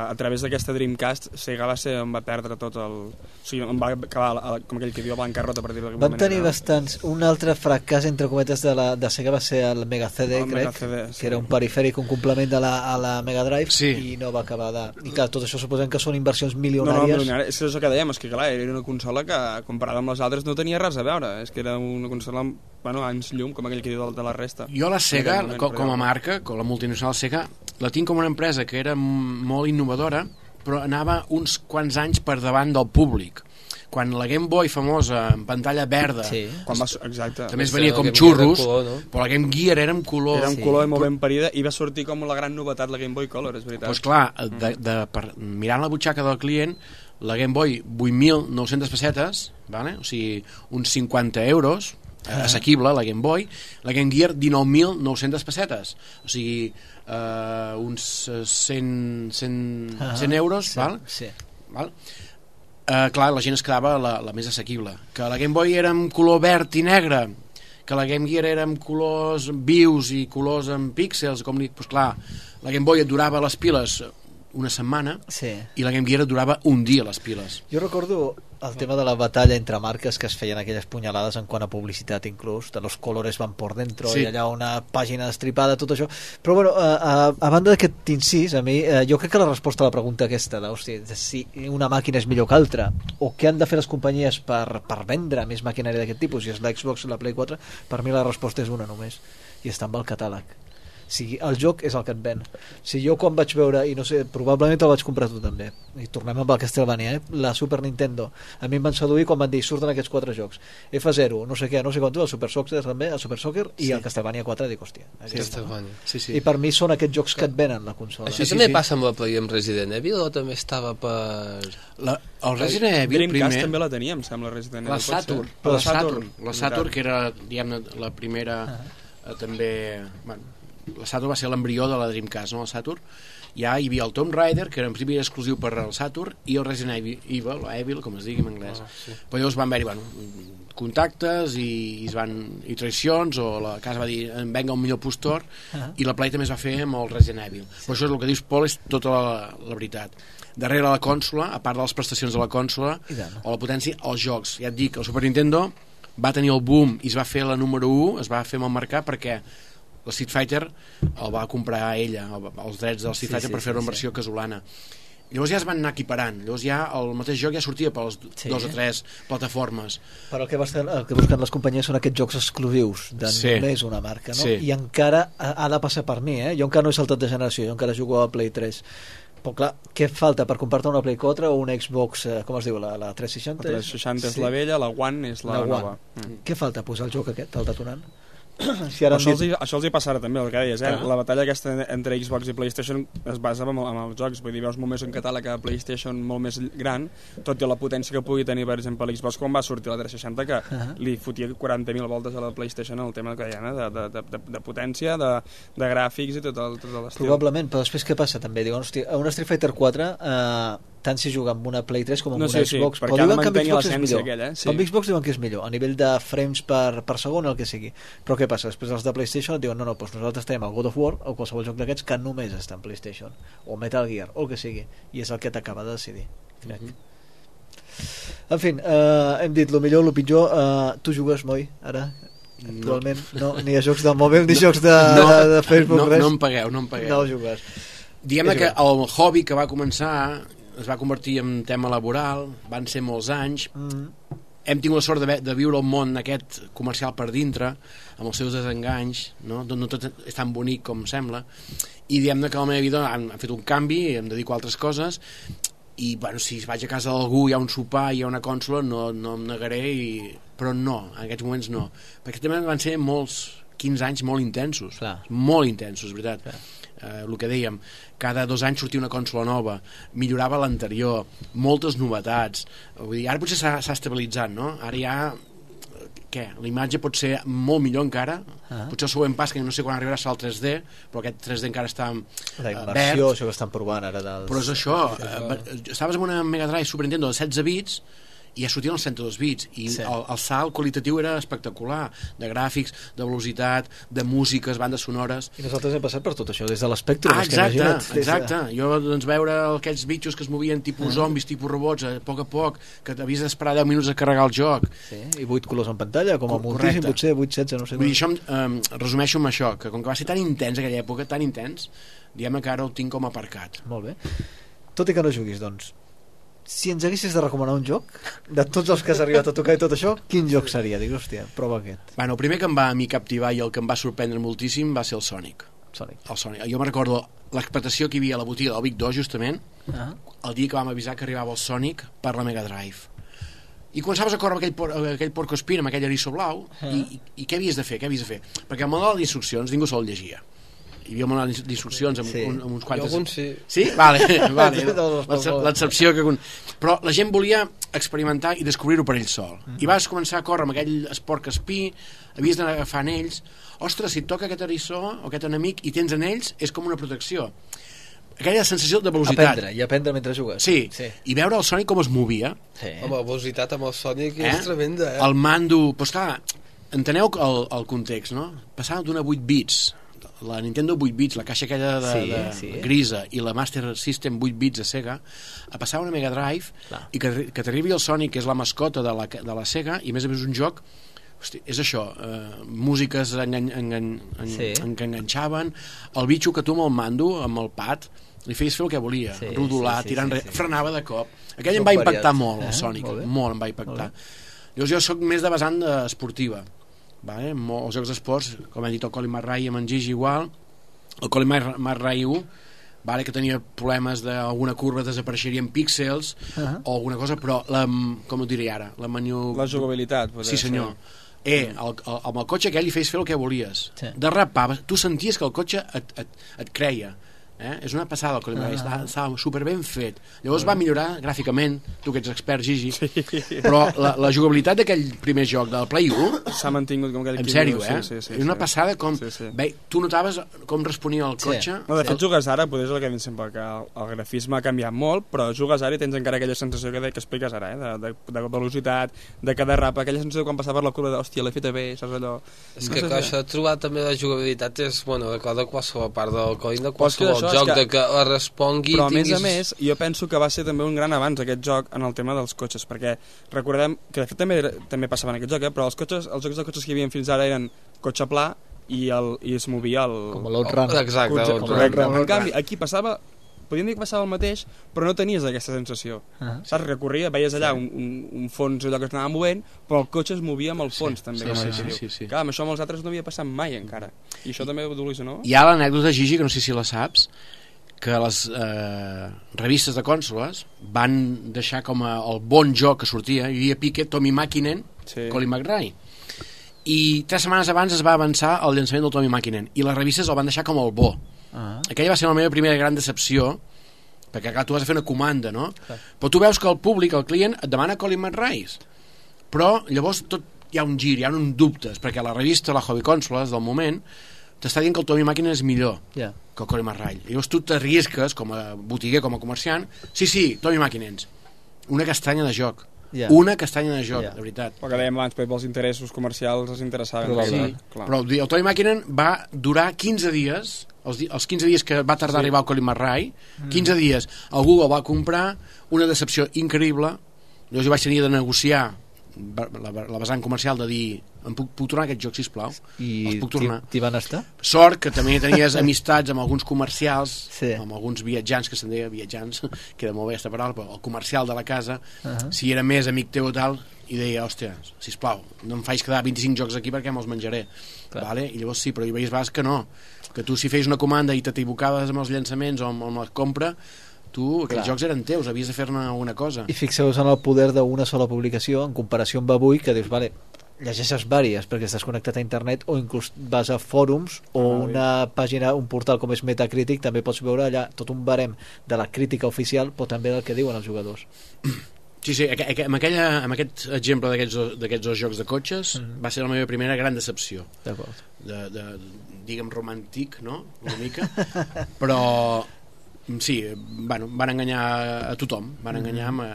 Speaker 4: a través d'aquesta Dreamcast Sega va ser on va perdre tot el... O sigui, on va acabar, a la, com aquell que diu, a bancarrota per dir-ho d'alguna
Speaker 5: Van
Speaker 4: manera.
Speaker 5: tenir bastants... Un altre fracàs, entre cometes, de, la, de Sega va ser el Mega CD,
Speaker 4: El
Speaker 5: crec,
Speaker 4: Mega CD, sí.
Speaker 5: que era un perifèric, un complement de la, a la Mega Drive,
Speaker 3: Sí.
Speaker 5: i no va acabar de... I clar, tot això suposem que són inversions
Speaker 4: No, no,
Speaker 5: milionàries.
Speaker 4: milionari. és el que dèiem, és que clar, era una consola que comparada amb les altres no tenia res a veure, és que era una consola bueno, anys llum, com aquell que diu de, la resta.
Speaker 3: Jo la Sega,
Speaker 4: moment,
Speaker 3: com, com a
Speaker 4: però-
Speaker 3: marca, com la multinacional Sega, la tinc com una empresa que era molt innovadora, però anava uns quants anys per davant del públic. Quan la Game Boy famosa, en pantalla verda,
Speaker 5: Sí.
Speaker 4: Quan va, exacte.
Speaker 3: també es venia
Speaker 2: la
Speaker 3: com
Speaker 2: Game Gear era
Speaker 3: xurros,
Speaker 2: color, no?
Speaker 3: però la Game Gear era en color.
Speaker 4: Era un
Speaker 5: Sí.
Speaker 4: color molt ben parida i va sortir com la gran novetat la Game Boy Color, és veritat.
Speaker 3: Doncs clar, de, de, per, mirant la butxaca del client, la Game Boy 8.900 pessetes, vale? o sigui, uns 50 euros, ah. assequible, la Game Boy, la Game Gear 19.900 pessetes, o sigui, eh, uns eh, 100, 100,
Speaker 5: Ah,
Speaker 3: 100 euros,
Speaker 5: sí,
Speaker 3: val?
Speaker 5: Sí.
Speaker 3: val? Eh, clar, la gent es quedava la, la més assequible. Que la Game Boy era en color verd i negre, que la Game Gear era amb colors vius i colors amb píxels, com li... Pues clar, la Game Boy et durava les piles una setmana
Speaker 5: sí.
Speaker 3: i la Game Gear durava un dia les piles.
Speaker 5: Jo recordo el tema de la batalla entre marques que es feien aquelles punyalades en quant a publicitat inclús, de los colores van por dentro
Speaker 3: Sí.
Speaker 5: i allà una pàgina estripada, tot això. Però bueno, a, a, a banda d'aquest incís, a mi, eh, jo crec que la resposta a la pregunta aquesta, de, hosti, de si una màquina és millor que altra, o què han de fer les companyies per, per vendre més maquinària d'aquest tipus, si és l'Xbox o la Play 4, per mi la resposta és una només, i està amb el catàleg. Sigui, el joc és el que et ven. Si jo quan vaig veure, i no sé, probablement te'l vaig comprar tu també, i tornem amb el Castlevania, eh? la Super Nintendo, a mi em van seduir quan van dir, surten aquests quatre jocs, F0, no sé què, no sé quant, el Super Soccer també, el Super Soccer, i
Speaker 3: Sí.
Speaker 5: el Castlevania 4, dic, hòstia. aquest,
Speaker 2: Castlevania.
Speaker 3: Sí,
Speaker 5: I per mi són aquests jocs que et venen la consola.
Speaker 2: Això
Speaker 3: sí,
Speaker 2: també
Speaker 3: sí.
Speaker 2: passa amb la Play amb Resident Evil o també estava per...
Speaker 3: La, el Resident Evil
Speaker 4: Dreamcast
Speaker 3: primer...
Speaker 4: també la teníem, sembla, Resident Evil.
Speaker 3: La
Speaker 4: pot ser?
Speaker 3: Saturn, la Saturn, la. Saturn que era diguem la primera eh, també bueno, la Saturn va ser l'embrió de la Dreamcast no? la Saturn, ja hi havia el Tomb Raider que era en principi exclusiu per al Saturn i el Resident Evil, o Evil com es digui en anglès
Speaker 2: Ah, sí.
Speaker 3: però llavors van haver-hi bueno, contactes i, i, es van, i traicions o la casa va dir "En venga un millor postor
Speaker 5: Ah.
Speaker 3: i la Play també es va fer amb el Resident Evil però això és el que dius Pol és tota la, la veritat darrere la consola, a part de les prestacions de la consola o la potència, els jocs ja et dic, el Super Nintendo va tenir el boom i es va fer la número 1 es va fer amb el mercat perquè la Street Fighter el va comprar ella el- els drets del Street
Speaker 5: Sí,
Speaker 3: Fighter
Speaker 5: sí,
Speaker 3: per fer
Speaker 5: sí,
Speaker 3: una
Speaker 5: sí.
Speaker 3: versió casolana llavors ja es van anar equiparant llavors ja el mateix joc ja sortia per les
Speaker 5: Sí.
Speaker 3: dos o tres plataformes
Speaker 5: Però el que, busquen, el que busquen les companyies són aquests jocs exclusius de
Speaker 3: Sí.
Speaker 5: només una marca, no?
Speaker 3: Sí.
Speaker 5: I encara ha, ha de passar per mi, eh? Jo encara no he saltat de generació, jo encara jugo a Play 3. Però clar, què falta per comprar-te una Play 4 o una Xbox, eh, com es diu, la, la 360?
Speaker 4: La 360 és la vella, la One és la,
Speaker 5: La One.
Speaker 4: nova. Mm.
Speaker 5: Què falta? Posar el joc aquest, el detonant? [COUGHS] si ara
Speaker 4: Això els, hi, això els hi passarà també, el que deies, eh?
Speaker 3: Clar.
Speaker 4: La batalla aquesta entre Xbox i PlayStation es basa en, en els jocs, vull dir, veus molt més un catàleg a PlayStation molt més gran, tot i la potència que pugui tenir, per exemple, l'Xbox quan va sortir la 360, que
Speaker 5: Ahà.
Speaker 4: li fotia 40.000 voltes a la PlayStation el tema que deien, eh? de, de, de, de, potència, de, de gràfics i tot el, tot l'estil.
Speaker 5: Probablement, però després què passa també? Diuen, hosti, a una Street Fighter 4 eh, tant si juga amb una Play 3 com amb
Speaker 4: No,
Speaker 5: una
Speaker 4: sí, sí,
Speaker 5: Xbox.
Speaker 4: perquè
Speaker 5: però diuen que amb Xbox és millor.
Speaker 4: aquella, eh? Sí.
Speaker 5: Amb Xbox diuen que és millor a nivell de frames per, per segon o el que sigui. Però què passa? Després els de PlayStation et diuen no, no, doncs nosaltres tenim el God of War o qualsevol joc d'aquests que només està en PlayStation o Metal Gear o el que sigui i és el que t'acaba de decidir crec.
Speaker 4: Mhm.
Speaker 5: en fi, eh, hem dit el millor, el pitjor eh, tu jugues, Moi, ara? actualment no, ni a jocs del mòbil ni jocs de,
Speaker 3: no,
Speaker 5: de, de Facebook,
Speaker 3: no,
Speaker 5: res.
Speaker 3: no em pagueu, no em pagueu.
Speaker 5: No jugues.
Speaker 3: Diguem-ne que el hobby que va començar es va convertir en tema laboral, van ser molts anys,
Speaker 5: mm.
Speaker 3: hem tingut la sort de, de viure el món aquest comercial per dintre, amb els seus desenganys, no, no, no tot és tan bonic com sembla, i diguem-ne que la meva vida han, han fet un canvi, em dedico a altres coses, i bueno, si vaig a casa d'algú hi ha un sopar, hi ha una consola, no, no em negaré, i... però no, en aquests moments no, perquè també van ser molts 15 anys molt intensos,
Speaker 5: Clar.
Speaker 3: molt intensos, veritat. Eh, el que dèiem, cada dos anys sortia una consola nova, millorava l'anterior, moltes novetats. Vull dir, ara potser s'ha estabilitzat, no? Ara ja què? La imatge pot ser molt millor encara,
Speaker 5: Ah.
Speaker 3: potser el següent pas, que no sé quan arribarà serà el 3D, però aquest 3D encara està
Speaker 5: La
Speaker 3: eh,
Speaker 5: inversió,
Speaker 3: verd,
Speaker 5: això que estan provant ara dels...
Speaker 3: però és això, eh, estaves amb una Mega Drive Super Nintendo de 16 bits i ja sortien els 102 bits i
Speaker 5: Sí.
Speaker 3: el, el salt qualitatiu era espectacular de gràfics, de velocitat de músiques, bandes sonores
Speaker 5: I nosaltres hem passat per tot això, des de l'espectre.
Speaker 3: Ah,
Speaker 5: és que
Speaker 3: exacte,
Speaker 5: de-
Speaker 3: exacte. Jo, doncs, veure aquells bitxos que es movien tipus zombis, tipus robots, a poc a poc, que t'havies d'esperar 10 minuts a carregar el joc.
Speaker 5: Sí, i 8 colors en pantalla, com a moltíssim, potser 8, 16, no sé
Speaker 3: Vull dir, això eh, resumeixo amb això, que com que va ser tan intens aquella època, tan intens, diguem que ara ho tinc com aparcat.
Speaker 5: Molt bé. Tot i que no juguis, doncs, si ens haguessis de recomanar un joc, de tots els que has arribat a tocar i tot això, quin joc seria? Dic, hòstia, prova aquest.
Speaker 3: Bueno, el primer que em va a mi captivar i el que em va sorprendre moltíssim va ser el Sonic.
Speaker 5: Sonic.
Speaker 3: El Sonic. Jo me recordo l'expectació que hi havia a la botiga del Vic 2, justament,
Speaker 5: Ah.
Speaker 3: el dia que vam avisar que arribava el Sonic per la Mega Drive. I començaves a córrer amb aquell, por, amb aquell porco espina, amb aquell eriçó blau,
Speaker 5: Ah.
Speaker 3: i, i, i què havies de fer? Què havies de fer? Perquè el manual d'instruccions ningú se'l llegia. Hi havia manual d'instruccions amb,
Speaker 5: Sí.
Speaker 3: un, amb uns
Speaker 2: Jo
Speaker 3: quantes...
Speaker 2: algun sí.
Speaker 3: Sí? Vale, [LAUGHS] vale. L'excepció que... con- Però la gent volia experimentar i descobrir-ho per ell sol. I vas començar a córrer amb aquell esport espí, havies d'anar agafant ells. Ostres, si et toca aquest eriçó o aquest enemic i tens en ells, és com una protecció. Aquella sensació de velocitat.
Speaker 5: Aprendre, i aprendre mentre jugues.
Speaker 3: Sí.
Speaker 5: sí.
Speaker 3: i veure el Sonic com es movia,
Speaker 5: sí.
Speaker 2: Home, la velocitat amb el Sonic
Speaker 3: eh?
Speaker 2: és tremenda, eh?
Speaker 3: el mando... Pues clar, enteneu el, el context, no? Passava d'una 8 bits, la Nintendo 8 bits, la caixa aquella de,
Speaker 5: Sí,
Speaker 3: de
Speaker 5: sí.
Speaker 3: grisa i la Master System 8 bits de Sega a passar una Mega Drive
Speaker 5: Clar.
Speaker 3: i que, que t'arribi el Sonic que és la mascota de la, de la Sega i a més a més un joc Hosti, és això, eh, músiques engan, engan, en,
Speaker 5: Sí.
Speaker 3: en, que enganxaven el bitxo que tu amb el mando, amb el pad li feies fer el que volia,
Speaker 5: Sí,
Speaker 3: rodolar,
Speaker 5: sí, sí,
Speaker 3: tirant
Speaker 5: sí, sí.
Speaker 3: frenava de cop aquell
Speaker 5: Joc
Speaker 3: em va impactar molt, el
Speaker 5: Eh,
Speaker 3: Sonic,
Speaker 5: molt bé.
Speaker 3: molt em va impactar llavors jo sóc més de vessant esportiva vale? Mo- els jocs d'esports com he dit el Colin McRae amb en Gigi igual el Colin Mar- McRae 1 vale, que tenia problemes d'alguna curva desapareixerien píxels
Speaker 5: Ah.
Speaker 3: o alguna cosa, però la, com ho diré ara la manu...
Speaker 4: La jugabilitat.
Speaker 3: Sí, senyor. Eh, el, el, amb el cotxe aquell li feies fer el que volies.
Speaker 5: Sí.
Speaker 3: Derrapaves, tu senties que el cotxe et, et, et creia. Eh? És una passada el Colin
Speaker 5: Ah.
Speaker 3: ah. estava, estava super ben fet. Llavors va millorar gràficament, tu que ets expert, Gigi, sí. però la, la jugabilitat d'aquell primer joc del Play 1
Speaker 4: S'ha mantingut com aquell
Speaker 3: en sèrio, eh?
Speaker 4: Sí, sí, sí,
Speaker 3: és una
Speaker 4: sí.
Speaker 3: passada com...
Speaker 4: Sí, sí.
Speaker 3: Bé, tu notaves com responia el
Speaker 5: Sí.
Speaker 3: cotxe.
Speaker 4: No, de fet, jugues ara, potser és el que dic sempre, que el, el grafisme ha canviat molt, però jugues ara i tens encara aquella sensació que, que expliques ara, eh? de, de, de velocitat, de que derrapa, aquella sensació quan passava per la curva de, hòstia, l'he feta bé, saps allò?
Speaker 2: És que, que això de trobar també la jugabilitat és, bueno, de de qualsevol part del coin, de
Speaker 4: que
Speaker 2: qualsevol joc,
Speaker 4: que-
Speaker 2: de que la respongui...
Speaker 4: Però a més
Speaker 2: tinguis...
Speaker 4: a més, jo penso que va ser també un gran avanç aquest joc en el tema dels cotxes, perquè recordem que de fet també, també passava en aquest joc, eh? però els, cotxes, els jocs de cotxes que hi havia fins ara eren cotxe pla i, el, i es movia el...
Speaker 5: Com l'Outrun.
Speaker 2: Exacte, l'Outrun.
Speaker 4: En canvi, aquí passava podríem dir que passava el mateix, però no tenies aquesta sensació.
Speaker 5: Ah.
Speaker 4: Saps? Recorria, veies allà un, un, un fons allò que es anava movent, però el cotxe es movia amb el fons, també.
Speaker 3: sí,
Speaker 4: com
Speaker 3: sí, sí,
Speaker 4: diu.
Speaker 3: sí, sí.
Speaker 4: Clar, amb això amb els altres no havia passat mai encara. I això també ho no?
Speaker 3: Hi ha l'anècdota, Gigi, que no sé si la saps, que les eh, revistes de cònsoles van deixar com a, el bon joc que sortia, hi havia Piquet, Tommy Makinen,
Speaker 4: Sí.
Speaker 3: Colin McRae. I tres setmanes abans es va avançar el llançament del Tommy Makinen i les revistes el van deixar com el bo.
Speaker 5: Ah.
Speaker 3: Aquella va ser la meva primera gran decepció perquè clar, tu has de fer una comanda, no? Però tu veus que el públic, el client, et demana Colin McRae. Però llavors tot hi ha un gir, hi ha un dubtes, perquè la revista, la Hobby Consoles del moment, t'està dient que el Tommy Makinen és millor
Speaker 5: Ja.
Speaker 3: que el Colin McRae. Llavors tu t'arrisques com a botiguer, com a comerciant, sí, sí, Tommy Makinens. Una castanya de joc.
Speaker 5: Ja.
Speaker 3: Una castanya de joc,
Speaker 5: Ja.
Speaker 3: de veritat.
Speaker 4: El que dèiem abans, però pels interessos comercials els interessaven.
Speaker 5: Probablement.
Speaker 4: Sí, clar.
Speaker 3: Però el Tommy Makinen va durar 15 dies, els, di els 15 dies que va tardar sí. a arribar el Colin McRae, 15 dies, algú el va comprar, una decepció increïble, llavors jo vaig tenir de negociar la, la, vessant comercial de dir em puc, puc tornar aquest joc, sisplau?
Speaker 5: I
Speaker 3: Els puc
Speaker 5: t'hi
Speaker 3: tornar.
Speaker 5: t'hi van estar?
Speaker 3: Sort que també tenies [LAUGHS] amistats amb alguns comercials,
Speaker 5: Sí.
Speaker 3: amb alguns viatjants, que se'n deia viatjants, [LAUGHS] queda molt bé aquesta paraula, però el comercial de la casa,
Speaker 5: Uh -huh.
Speaker 3: si era més amic teu o tal, i deia, hòstia, sisplau, no em faig quedar 25 jocs aquí perquè me'ls menjaré.
Speaker 5: Clar.
Speaker 3: Vale? I llavors sí, però hi veies vegades que no, que tu si feies una comanda i t'equivocaves amb els llançaments o amb, amb la compra, tu, aquells
Speaker 5: Clar.
Speaker 3: jocs eren teus, havies de fer-ne alguna cosa.
Speaker 5: I fixeu-vos en el poder d'una sola publicació en comparació amb avui, que dius, vale, llegeixes vàries perquè estàs connectat a internet o inclús vas a fòrums o
Speaker 3: Ah, bé.
Speaker 5: una pàgina, un portal com és Metacritic també pots veure allà tot un barem de la crítica oficial però també del que diuen els jugadors [CLEARS THROAT]
Speaker 3: Sí, sí, amb, aquella, amb aquest exemple d'aquests dos- dos jocs de cotxes
Speaker 5: Mhm.
Speaker 3: va ser la meva primera gran decepció.
Speaker 5: d'acord
Speaker 3: de, de, diguem, romàntic, no?, una mica, [LAUGHS] però sí, bueno, van enganyar a tothom, van enganyar amb a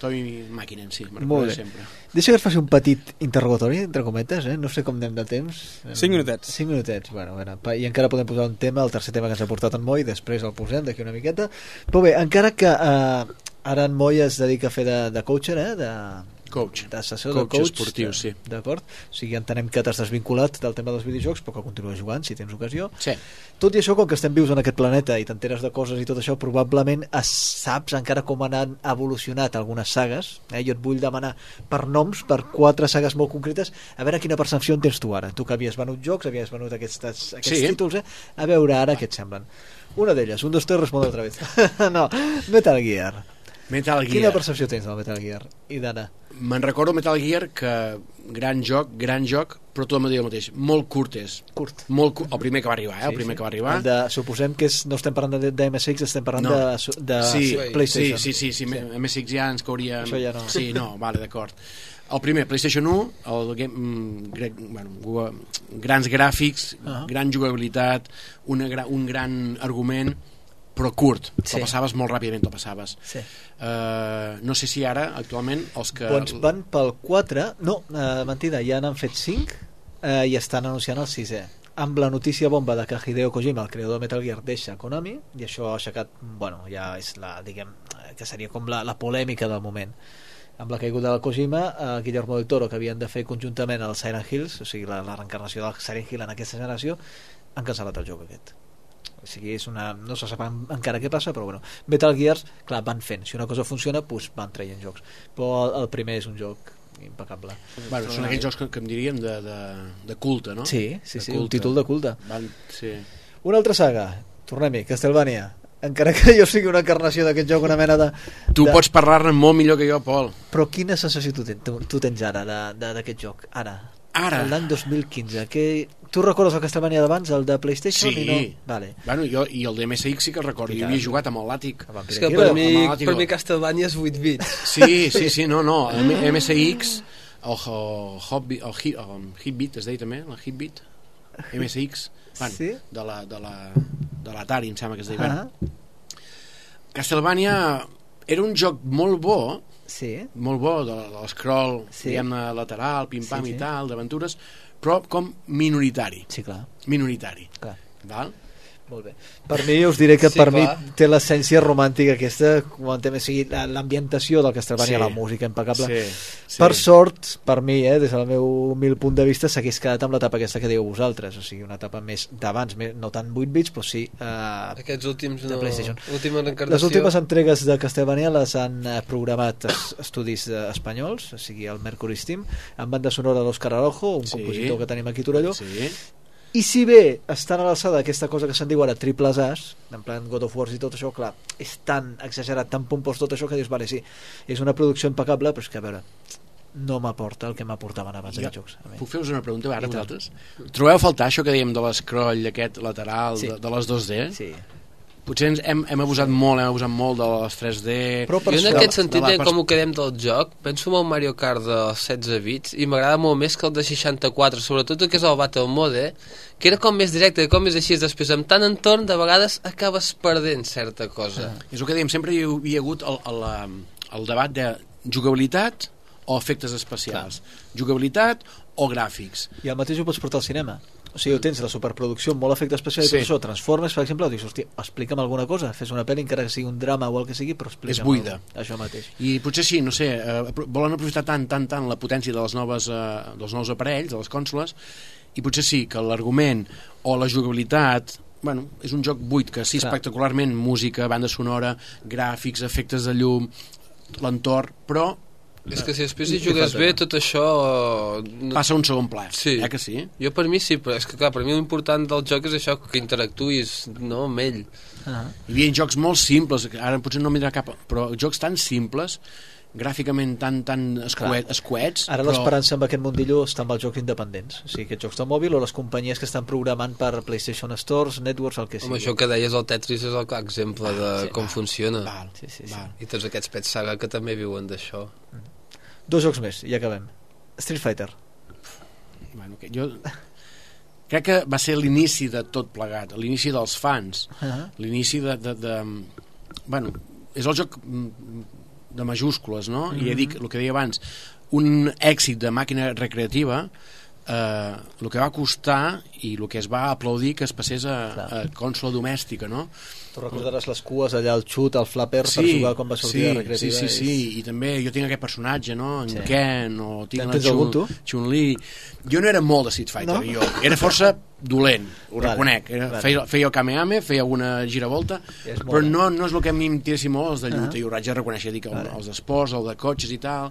Speaker 3: Toy Màquina en si, me'n
Speaker 5: Molt bé.
Speaker 3: sempre.
Speaker 5: Deixa que et faci un petit interrogatori, entre cometes, eh? no sé com anem de temps.
Speaker 4: Cinc minutets.
Speaker 5: Cinc minutets, bueno, bueno, i encara podem posar un tema, el tercer tema que ens ha portat en Moi, després el posem d'aquí una miqueta. Però bé, encara que eh, ara en Moi es dedica a fer de, de coacher, eh? de,
Speaker 3: Coach.
Speaker 5: d'assessor
Speaker 3: Coach
Speaker 5: de coach.
Speaker 3: esportiu,
Speaker 5: de-
Speaker 3: sí.
Speaker 5: D'acord? O sigui, entenem que t'has desvinculat del tema dels videojocs, però que continues jugant, si tens ocasió.
Speaker 3: Sí,
Speaker 5: Tot i això, com que estem vius en aquest planeta i t'enteres de coses i tot això, probablement es saps encara com han evolucionat algunes sagues. Eh? Jo et vull demanar per noms, per quatre sagues molt concretes, a veure quina percepció en tens tu ara. Tu que havies venut jocs, havies venut aquests, aquests
Speaker 3: Sí.
Speaker 5: títols, eh? a veure ara què et semblen. Una d'elles, un, dos, tres, responde otra vez. [LAUGHS] no, Metal Gear.
Speaker 3: Metal
Speaker 5: Quina
Speaker 3: Gear.
Speaker 5: percepció tens del Metal Gear? I d'Anna?
Speaker 3: Me'n recordo Metal Gear que gran joc, gran joc, però tot el mateix, molt curt és.
Speaker 5: Curt.
Speaker 3: Molt curt, el primer que va arribar, eh? el primer que va arribar.
Speaker 5: El De, suposem que és, no estem parlant de, de MSX, estem parlant
Speaker 3: No.
Speaker 5: de, de
Speaker 3: sí,
Speaker 5: PlayStation.
Speaker 3: Sí, sí, sí, sí, sí. MSX ja ens cauria...
Speaker 5: Això ja no.
Speaker 3: Sí, no, vale, d'acord. El primer, PlayStation 1, el game, mm, gra, bueno, gu- grans gràfics,
Speaker 5: Ah.
Speaker 3: gran jugabilitat, una un gran argument, però curt.
Speaker 5: Sí.
Speaker 3: Te'l passaves molt ràpidament, te'l passaves.
Speaker 5: Sí.
Speaker 3: Uh, no sé si ara, actualment, els que...
Speaker 5: Doncs van pel 4, no, eh, mentida, ja n'han fet 5 eh, i estan anunciant el 6è amb la notícia bomba de que Hideo Kojima, el creador de Metal Gear, deixa Konami i això ha aixecat, bueno, ja és la, diguem, que seria com la, la polèmica del moment amb la caiguda de Kojima, eh, Guillermo del Toro que havien de fer conjuntament el Silent Hills o sigui, la, la reencarnació del Silent Hill en aquesta generació han cancel·lat el joc aquest o sigui, és una, no se sap en- encara què passa, però bueno, Metal Gears, clar, van fent, si una cosa funciona, doncs van traient jocs, però el, el primer és un joc impecable.
Speaker 3: Bueno, són aquells jocs que, que en diríem de, de, de culte, no?
Speaker 5: Sí, sí, sí, un títol de culte.
Speaker 3: Van, sí.
Speaker 5: Una altra saga, tornem-hi, Castlevania. Encara que jo sigui una encarnació d'aquest joc, una mena de...
Speaker 3: Tu
Speaker 5: de...
Speaker 3: pots parlar-ne molt millor que jo, Pol.
Speaker 5: Però quina sensació tu, ten, tu, tu tens ara d'aquest joc? Ara.
Speaker 3: Ara.
Speaker 5: L'any 2015. Que... Tu recordes el Castlevania d'abans, el de PlayStation?
Speaker 3: Sí.
Speaker 5: I no... Vale.
Speaker 3: Bueno, jo, i el de MSX sí que el recordo, jo havia jugat amb el Làtic.
Speaker 6: És que per mi, per mi Castlevania és 8 bits.
Speaker 3: Sí, [LAUGHS] sí, sí, no, no, el MSX, el, el, Hotbit, el, Hit, el Hitbit, es deia també, el Hitbit, MSX, [LAUGHS] bueno,
Speaker 5: Sí?
Speaker 3: de la de la de l'Atari, em sembla que es deia.
Speaker 5: Ah,
Speaker 3: Bueno, Castlevania era un joc molt bo,
Speaker 5: sí.
Speaker 3: molt bo, de, de l'escroll,
Speaker 5: Sí.
Speaker 3: diguem-ne, lateral, pim-pam
Speaker 5: sí,
Speaker 3: sí. i tal, d'aventures, però com minoritari,
Speaker 5: Sí, clar.
Speaker 3: minoritari,
Speaker 5: clar.
Speaker 3: val?
Speaker 5: Molt bé. Per mi us diré que
Speaker 6: Sí,
Speaker 5: per
Speaker 6: clar.
Speaker 5: mi té l'essència romàntica aquesta, quan té, o sigui, la- l'ambientació del Castlevania,
Speaker 3: Sí.
Speaker 5: la música impecable.
Speaker 3: Sí, sí.
Speaker 5: Per sort, per mi, eh, des del meu humil punt de vista, s'hagués quedat amb l'etapa aquesta que dieu vosaltres, o sigui, una etapa més d'abans, no tant 8 bits, però sí... Eh,
Speaker 6: Aquests últims
Speaker 5: De
Speaker 6: no...
Speaker 5: PlayStation.
Speaker 6: L'última
Speaker 5: les últimes entregues de Castlevania les han eh, programat es, estudis espanyols, o sigui, el Mercury Steam, amb banda sonora d'Òscar Arojo, un
Speaker 3: Sí.
Speaker 5: compositor que tenim aquí a Torelló,
Speaker 3: Sí.
Speaker 5: I si bé estan a l'alçada d'aquesta cosa que se'n diu ara triples As, en plan God of War i tot això, clar, és tan exagerat, tan pompós tot això que dius, vale, sí, és una producció impecable, però és que, a veure, no m'aporta el que m'aportaven abans
Speaker 3: Ja.
Speaker 5: aquests jocs. A mi.
Speaker 3: Puc fer-vos una pregunta ara vosaltres? Trobeu a faltar això que dèiem de l'escroll aquest lateral,
Speaker 5: Sí.
Speaker 3: de, de les 2D?
Speaker 5: Sí.
Speaker 3: Potser ens hem, hem abusat molt, hem abusat molt de les 3D...
Speaker 5: Però per
Speaker 6: Jo en aquest sentit, de com ho quedem del joc, penso en el Mario Kart de 16 bits i m'agrada molt més que el de 64, sobretot el que és el Battle Mode, eh? que era com més directe, com més així, després amb tant entorn, de vegades acabes perdent certa cosa.
Speaker 3: És el que dèiem, sempre hi havia hagut el, el, el debat de jugabilitat o efectes especials. Jugabilitat o gràfics.
Speaker 5: I el mateix ho pots portar al cinema. O sigui, tens la superproducció molt efecte especial
Speaker 3: Sí.
Speaker 5: i tot això, Transformers, per exemple, dius, hòstia, explica'm alguna cosa, fes una pel·li encara que sigui un drama o el que sigui, però explica'm
Speaker 3: És buida.
Speaker 5: cosa. Això mateix.
Speaker 3: I potser sí, no sé, eh, volen aprofitar tant, tant, tant la potència de les noves, eh, dels nous aparells, de les cònsoles, i potser sí que l'argument o la jugabilitat bueno, és un joc buit, que sí,
Speaker 5: Clar.
Speaker 3: espectacularment, música, banda sonora, gràfics, efectes de llum, l'entorn, però
Speaker 6: És que si després hi jugues bé, tot això... No...
Speaker 3: passa un segon pla.
Speaker 6: Sí.
Speaker 3: Eh que sí?
Speaker 6: Jo per mi sí, però és que clar, per mi l'important del joc és això, que interactuïs no, amb ell.
Speaker 5: Ah.
Speaker 3: Hi havia jocs molt simples, que ara potser no m'hi cap, però jocs tan simples gràficament tan, tan escuet, escuets,
Speaker 5: Ara
Speaker 3: però...
Speaker 5: l'esperança amb aquest mundillo està amb els jocs independents, o sigui, aquests jocs de mòbil o les companyies que estan programant per PlayStation Stores, Networks, el que sigui.
Speaker 6: Home, això que deies el Tetris és el clar exemple de
Speaker 5: sí,
Speaker 6: com funciona.
Speaker 3: Val,
Speaker 5: Sí, sí, sí.
Speaker 3: val.
Speaker 6: I tots aquests pets saga que també viuen d'això.
Speaker 5: Dos jocs més, i acabem. Street Fighter.
Speaker 3: Bueno, que jo crec que va ser l'inici de tot plegat, l'inici dels fans,
Speaker 5: Uh -huh.
Speaker 3: l'inici de, de, de... Bueno, és el joc mm, de majúscules, no? I ja dic, el que deia abans, un èxit de màquina recreativa eh, el que va costar i el que es va aplaudir que es passés a,
Speaker 5: Clar.
Speaker 3: a consola domèstica, no?
Speaker 5: Tu recordaràs les cues allà, el xut, el flapper, per jugar quan va sortir
Speaker 3: sí,
Speaker 5: de recreativa.
Speaker 3: Sí, sí, sí, i també jo tinc aquest personatge, no? En
Speaker 5: Sí.
Speaker 3: Ken, o tinc
Speaker 5: En
Speaker 3: la
Speaker 5: tens algun, tu?
Speaker 3: Chun-Li. Jo no era molt de Street Fighter,
Speaker 5: No?
Speaker 3: jo. Era força dolent, ho
Speaker 5: Vale,
Speaker 3: reconec. Era,
Speaker 5: vale.
Speaker 3: feia, feia el Kamehameha, feia alguna giravolta,
Speaker 5: És
Speaker 3: però no, no és el que a mi m'interessi molt, els de lluita,
Speaker 5: Ah.
Speaker 3: i ho haig de reconèixer, dic,
Speaker 5: Vale.
Speaker 3: vale. els d'esports, el de cotxes i tal,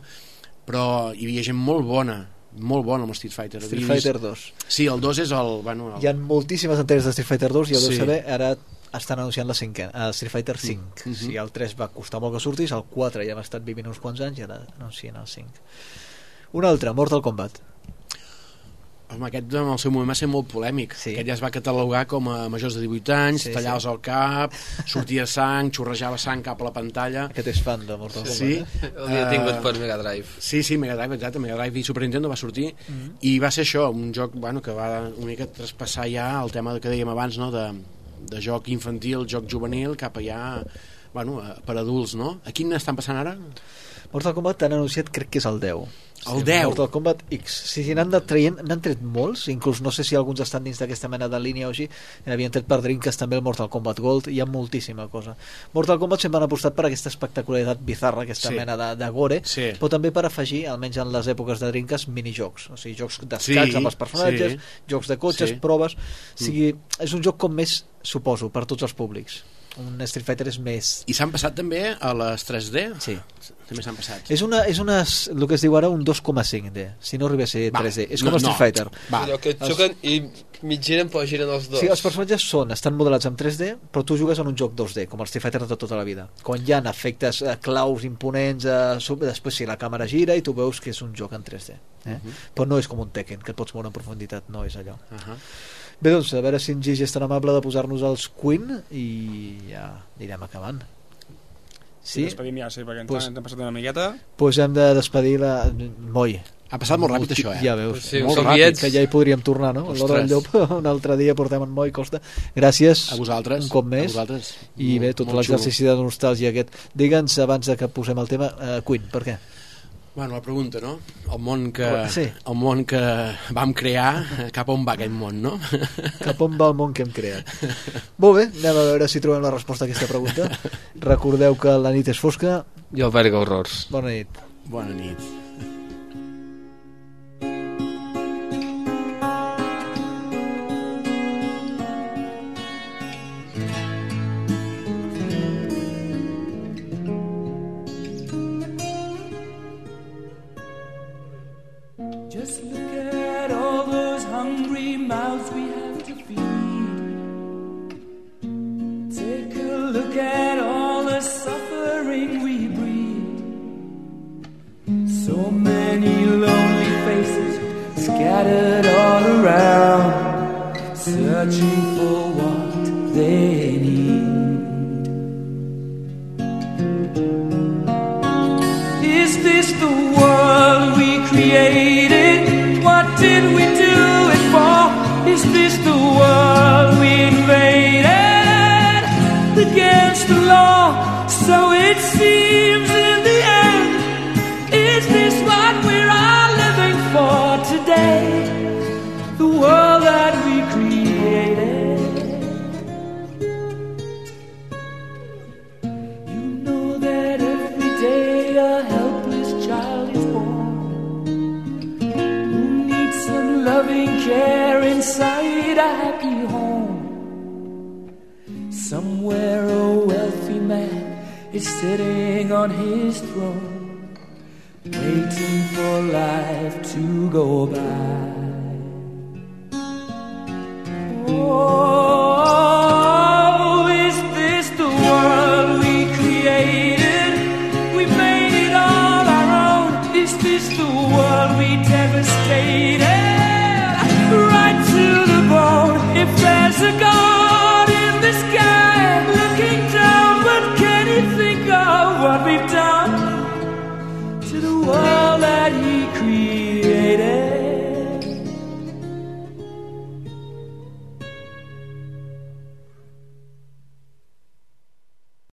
Speaker 3: però hi havia gent molt bona, molt bona amb el Street Fighter.
Speaker 5: Street
Speaker 3: vist-
Speaker 5: Fighter 2.
Speaker 3: Sí, el 2 és el... Bueno, el...
Speaker 5: Hi ha moltíssimes entregues de Street Fighter 2 i deu
Speaker 3: Sí.
Speaker 5: saber, ara estan anunciant la 5 uh, Street Fighter 5
Speaker 3: Mhm.
Speaker 5: si el 3 va costar molt que sortís el 4 ja hem estat vivint uns quants anys i ara anuncien el 5 un altre, Mortal Kombat
Speaker 3: Home, aquest en el seu moment va ser molt polèmic.
Speaker 5: Sí.
Speaker 3: Aquest ja es va catalogar com a majors de 18 anys,
Speaker 5: Sí,
Speaker 3: tallaves
Speaker 5: sí.
Speaker 3: el cap, sortia sang, xorrejava sang cap a la pantalla.
Speaker 5: aquest és fan de Mortal Kombat
Speaker 3: Sí,
Speaker 5: eh?
Speaker 6: El dia
Speaker 3: Eh,
Speaker 6: tingut per Mega Drive.
Speaker 3: sí, sí, Mega Drive, exacte, Mega Drive i Super Nintendo va sortir
Speaker 5: Mhm.
Speaker 3: i va ser això, un joc bueno, que va una mica traspassar ja el tema que dèiem abans, no? de, de joc infantil, joc juvenil, cap allà bueno, eh, per adults, no? A quin estan passant ara?
Speaker 5: Mortal Kombat han anunciat, crec que és el 10
Speaker 3: El 10?
Speaker 5: Mortal Kombat X sí, sí, n'han traient, n'han tret molts inclús no sé si alguns estan dins d'aquesta mena de línia o així n'havien tret per Dreamcast també el Mortal Kombat Gold hi ha moltíssima cosa Mortal Kombat sempre han apostat per aquesta espectacularitat bizarra aquesta
Speaker 3: Sí.
Speaker 5: mena de, de gore
Speaker 3: Sí.
Speaker 5: però també per afegir, almenys en les èpoques de Dreamcast minijocs, o sigui, jocs d'escacs
Speaker 3: Sí,
Speaker 5: amb els personatges,
Speaker 3: sí.
Speaker 5: jocs de cotxes,
Speaker 3: Sí. Mm.
Speaker 5: proves o sigui, és un joc com més, suposo, per tots els públics un Street Fighter és més
Speaker 3: I s'han passat també a les 3D?
Speaker 5: Sí.
Speaker 3: També s'han passat.
Speaker 5: És, una, és una, el que es diu ara un 2,5D, si no arriba a ser
Speaker 3: Va.
Speaker 5: 3D. És com no, Street
Speaker 3: no.
Speaker 5: Fighter.
Speaker 3: Va.
Speaker 6: Allò que xoquen i mig giren però giren els dos.
Speaker 5: Sí, els personatges són, estan modelats en 3D, però tu jugues en un joc 2D, com el Street Fighter de tota la vida. Quan hi ha efectes eh, claus imponents, eh, sub- després sí, la càmera gira i tu veus que és un joc en 3D. Eh? Però no és com un Tekken, que et pots moure en profunditat, no és allò.
Speaker 3: Uh -huh.
Speaker 5: Bé, doncs, a veure si en Gigi és tan amable de posar-nos els Queen i ja anirem acabant.
Speaker 4: Sí? Despedim ja, sí, perquè ens,
Speaker 5: Pues-
Speaker 4: ens hem passat una miqueta.
Speaker 5: Doncs pues hem de despedir la... Moi.
Speaker 3: Ha passat molt ràpid això, eh?
Speaker 5: Ja veus.
Speaker 6: Sí,
Speaker 3: Molt ràpid,
Speaker 6: viets.
Speaker 5: que ja hi podríem tornar, no? A l'hora del llop, [LAUGHS] un altre dia portem en Moi Costa. Gràcies
Speaker 3: A vosaltres.
Speaker 5: un cop
Speaker 3: A
Speaker 5: més.
Speaker 3: vosaltres.
Speaker 5: I bé, tot l'exercici de nostàlgia aquest. Digue'ns, abans de que posem el tema, uh, Queen, per què?
Speaker 3: Bueno, la pregunta, no? El món que,
Speaker 5: Sí.
Speaker 3: el món que vam crear, cap a on va aquest món, no?
Speaker 5: Cap on va el món que hem creat? Molt bé, anem a veure si trobem la resposta a aquesta pregunta. Recordeu que la nit és fosca.
Speaker 6: Jo alberga horrors.
Speaker 5: Bona nit.
Speaker 3: Bona nit.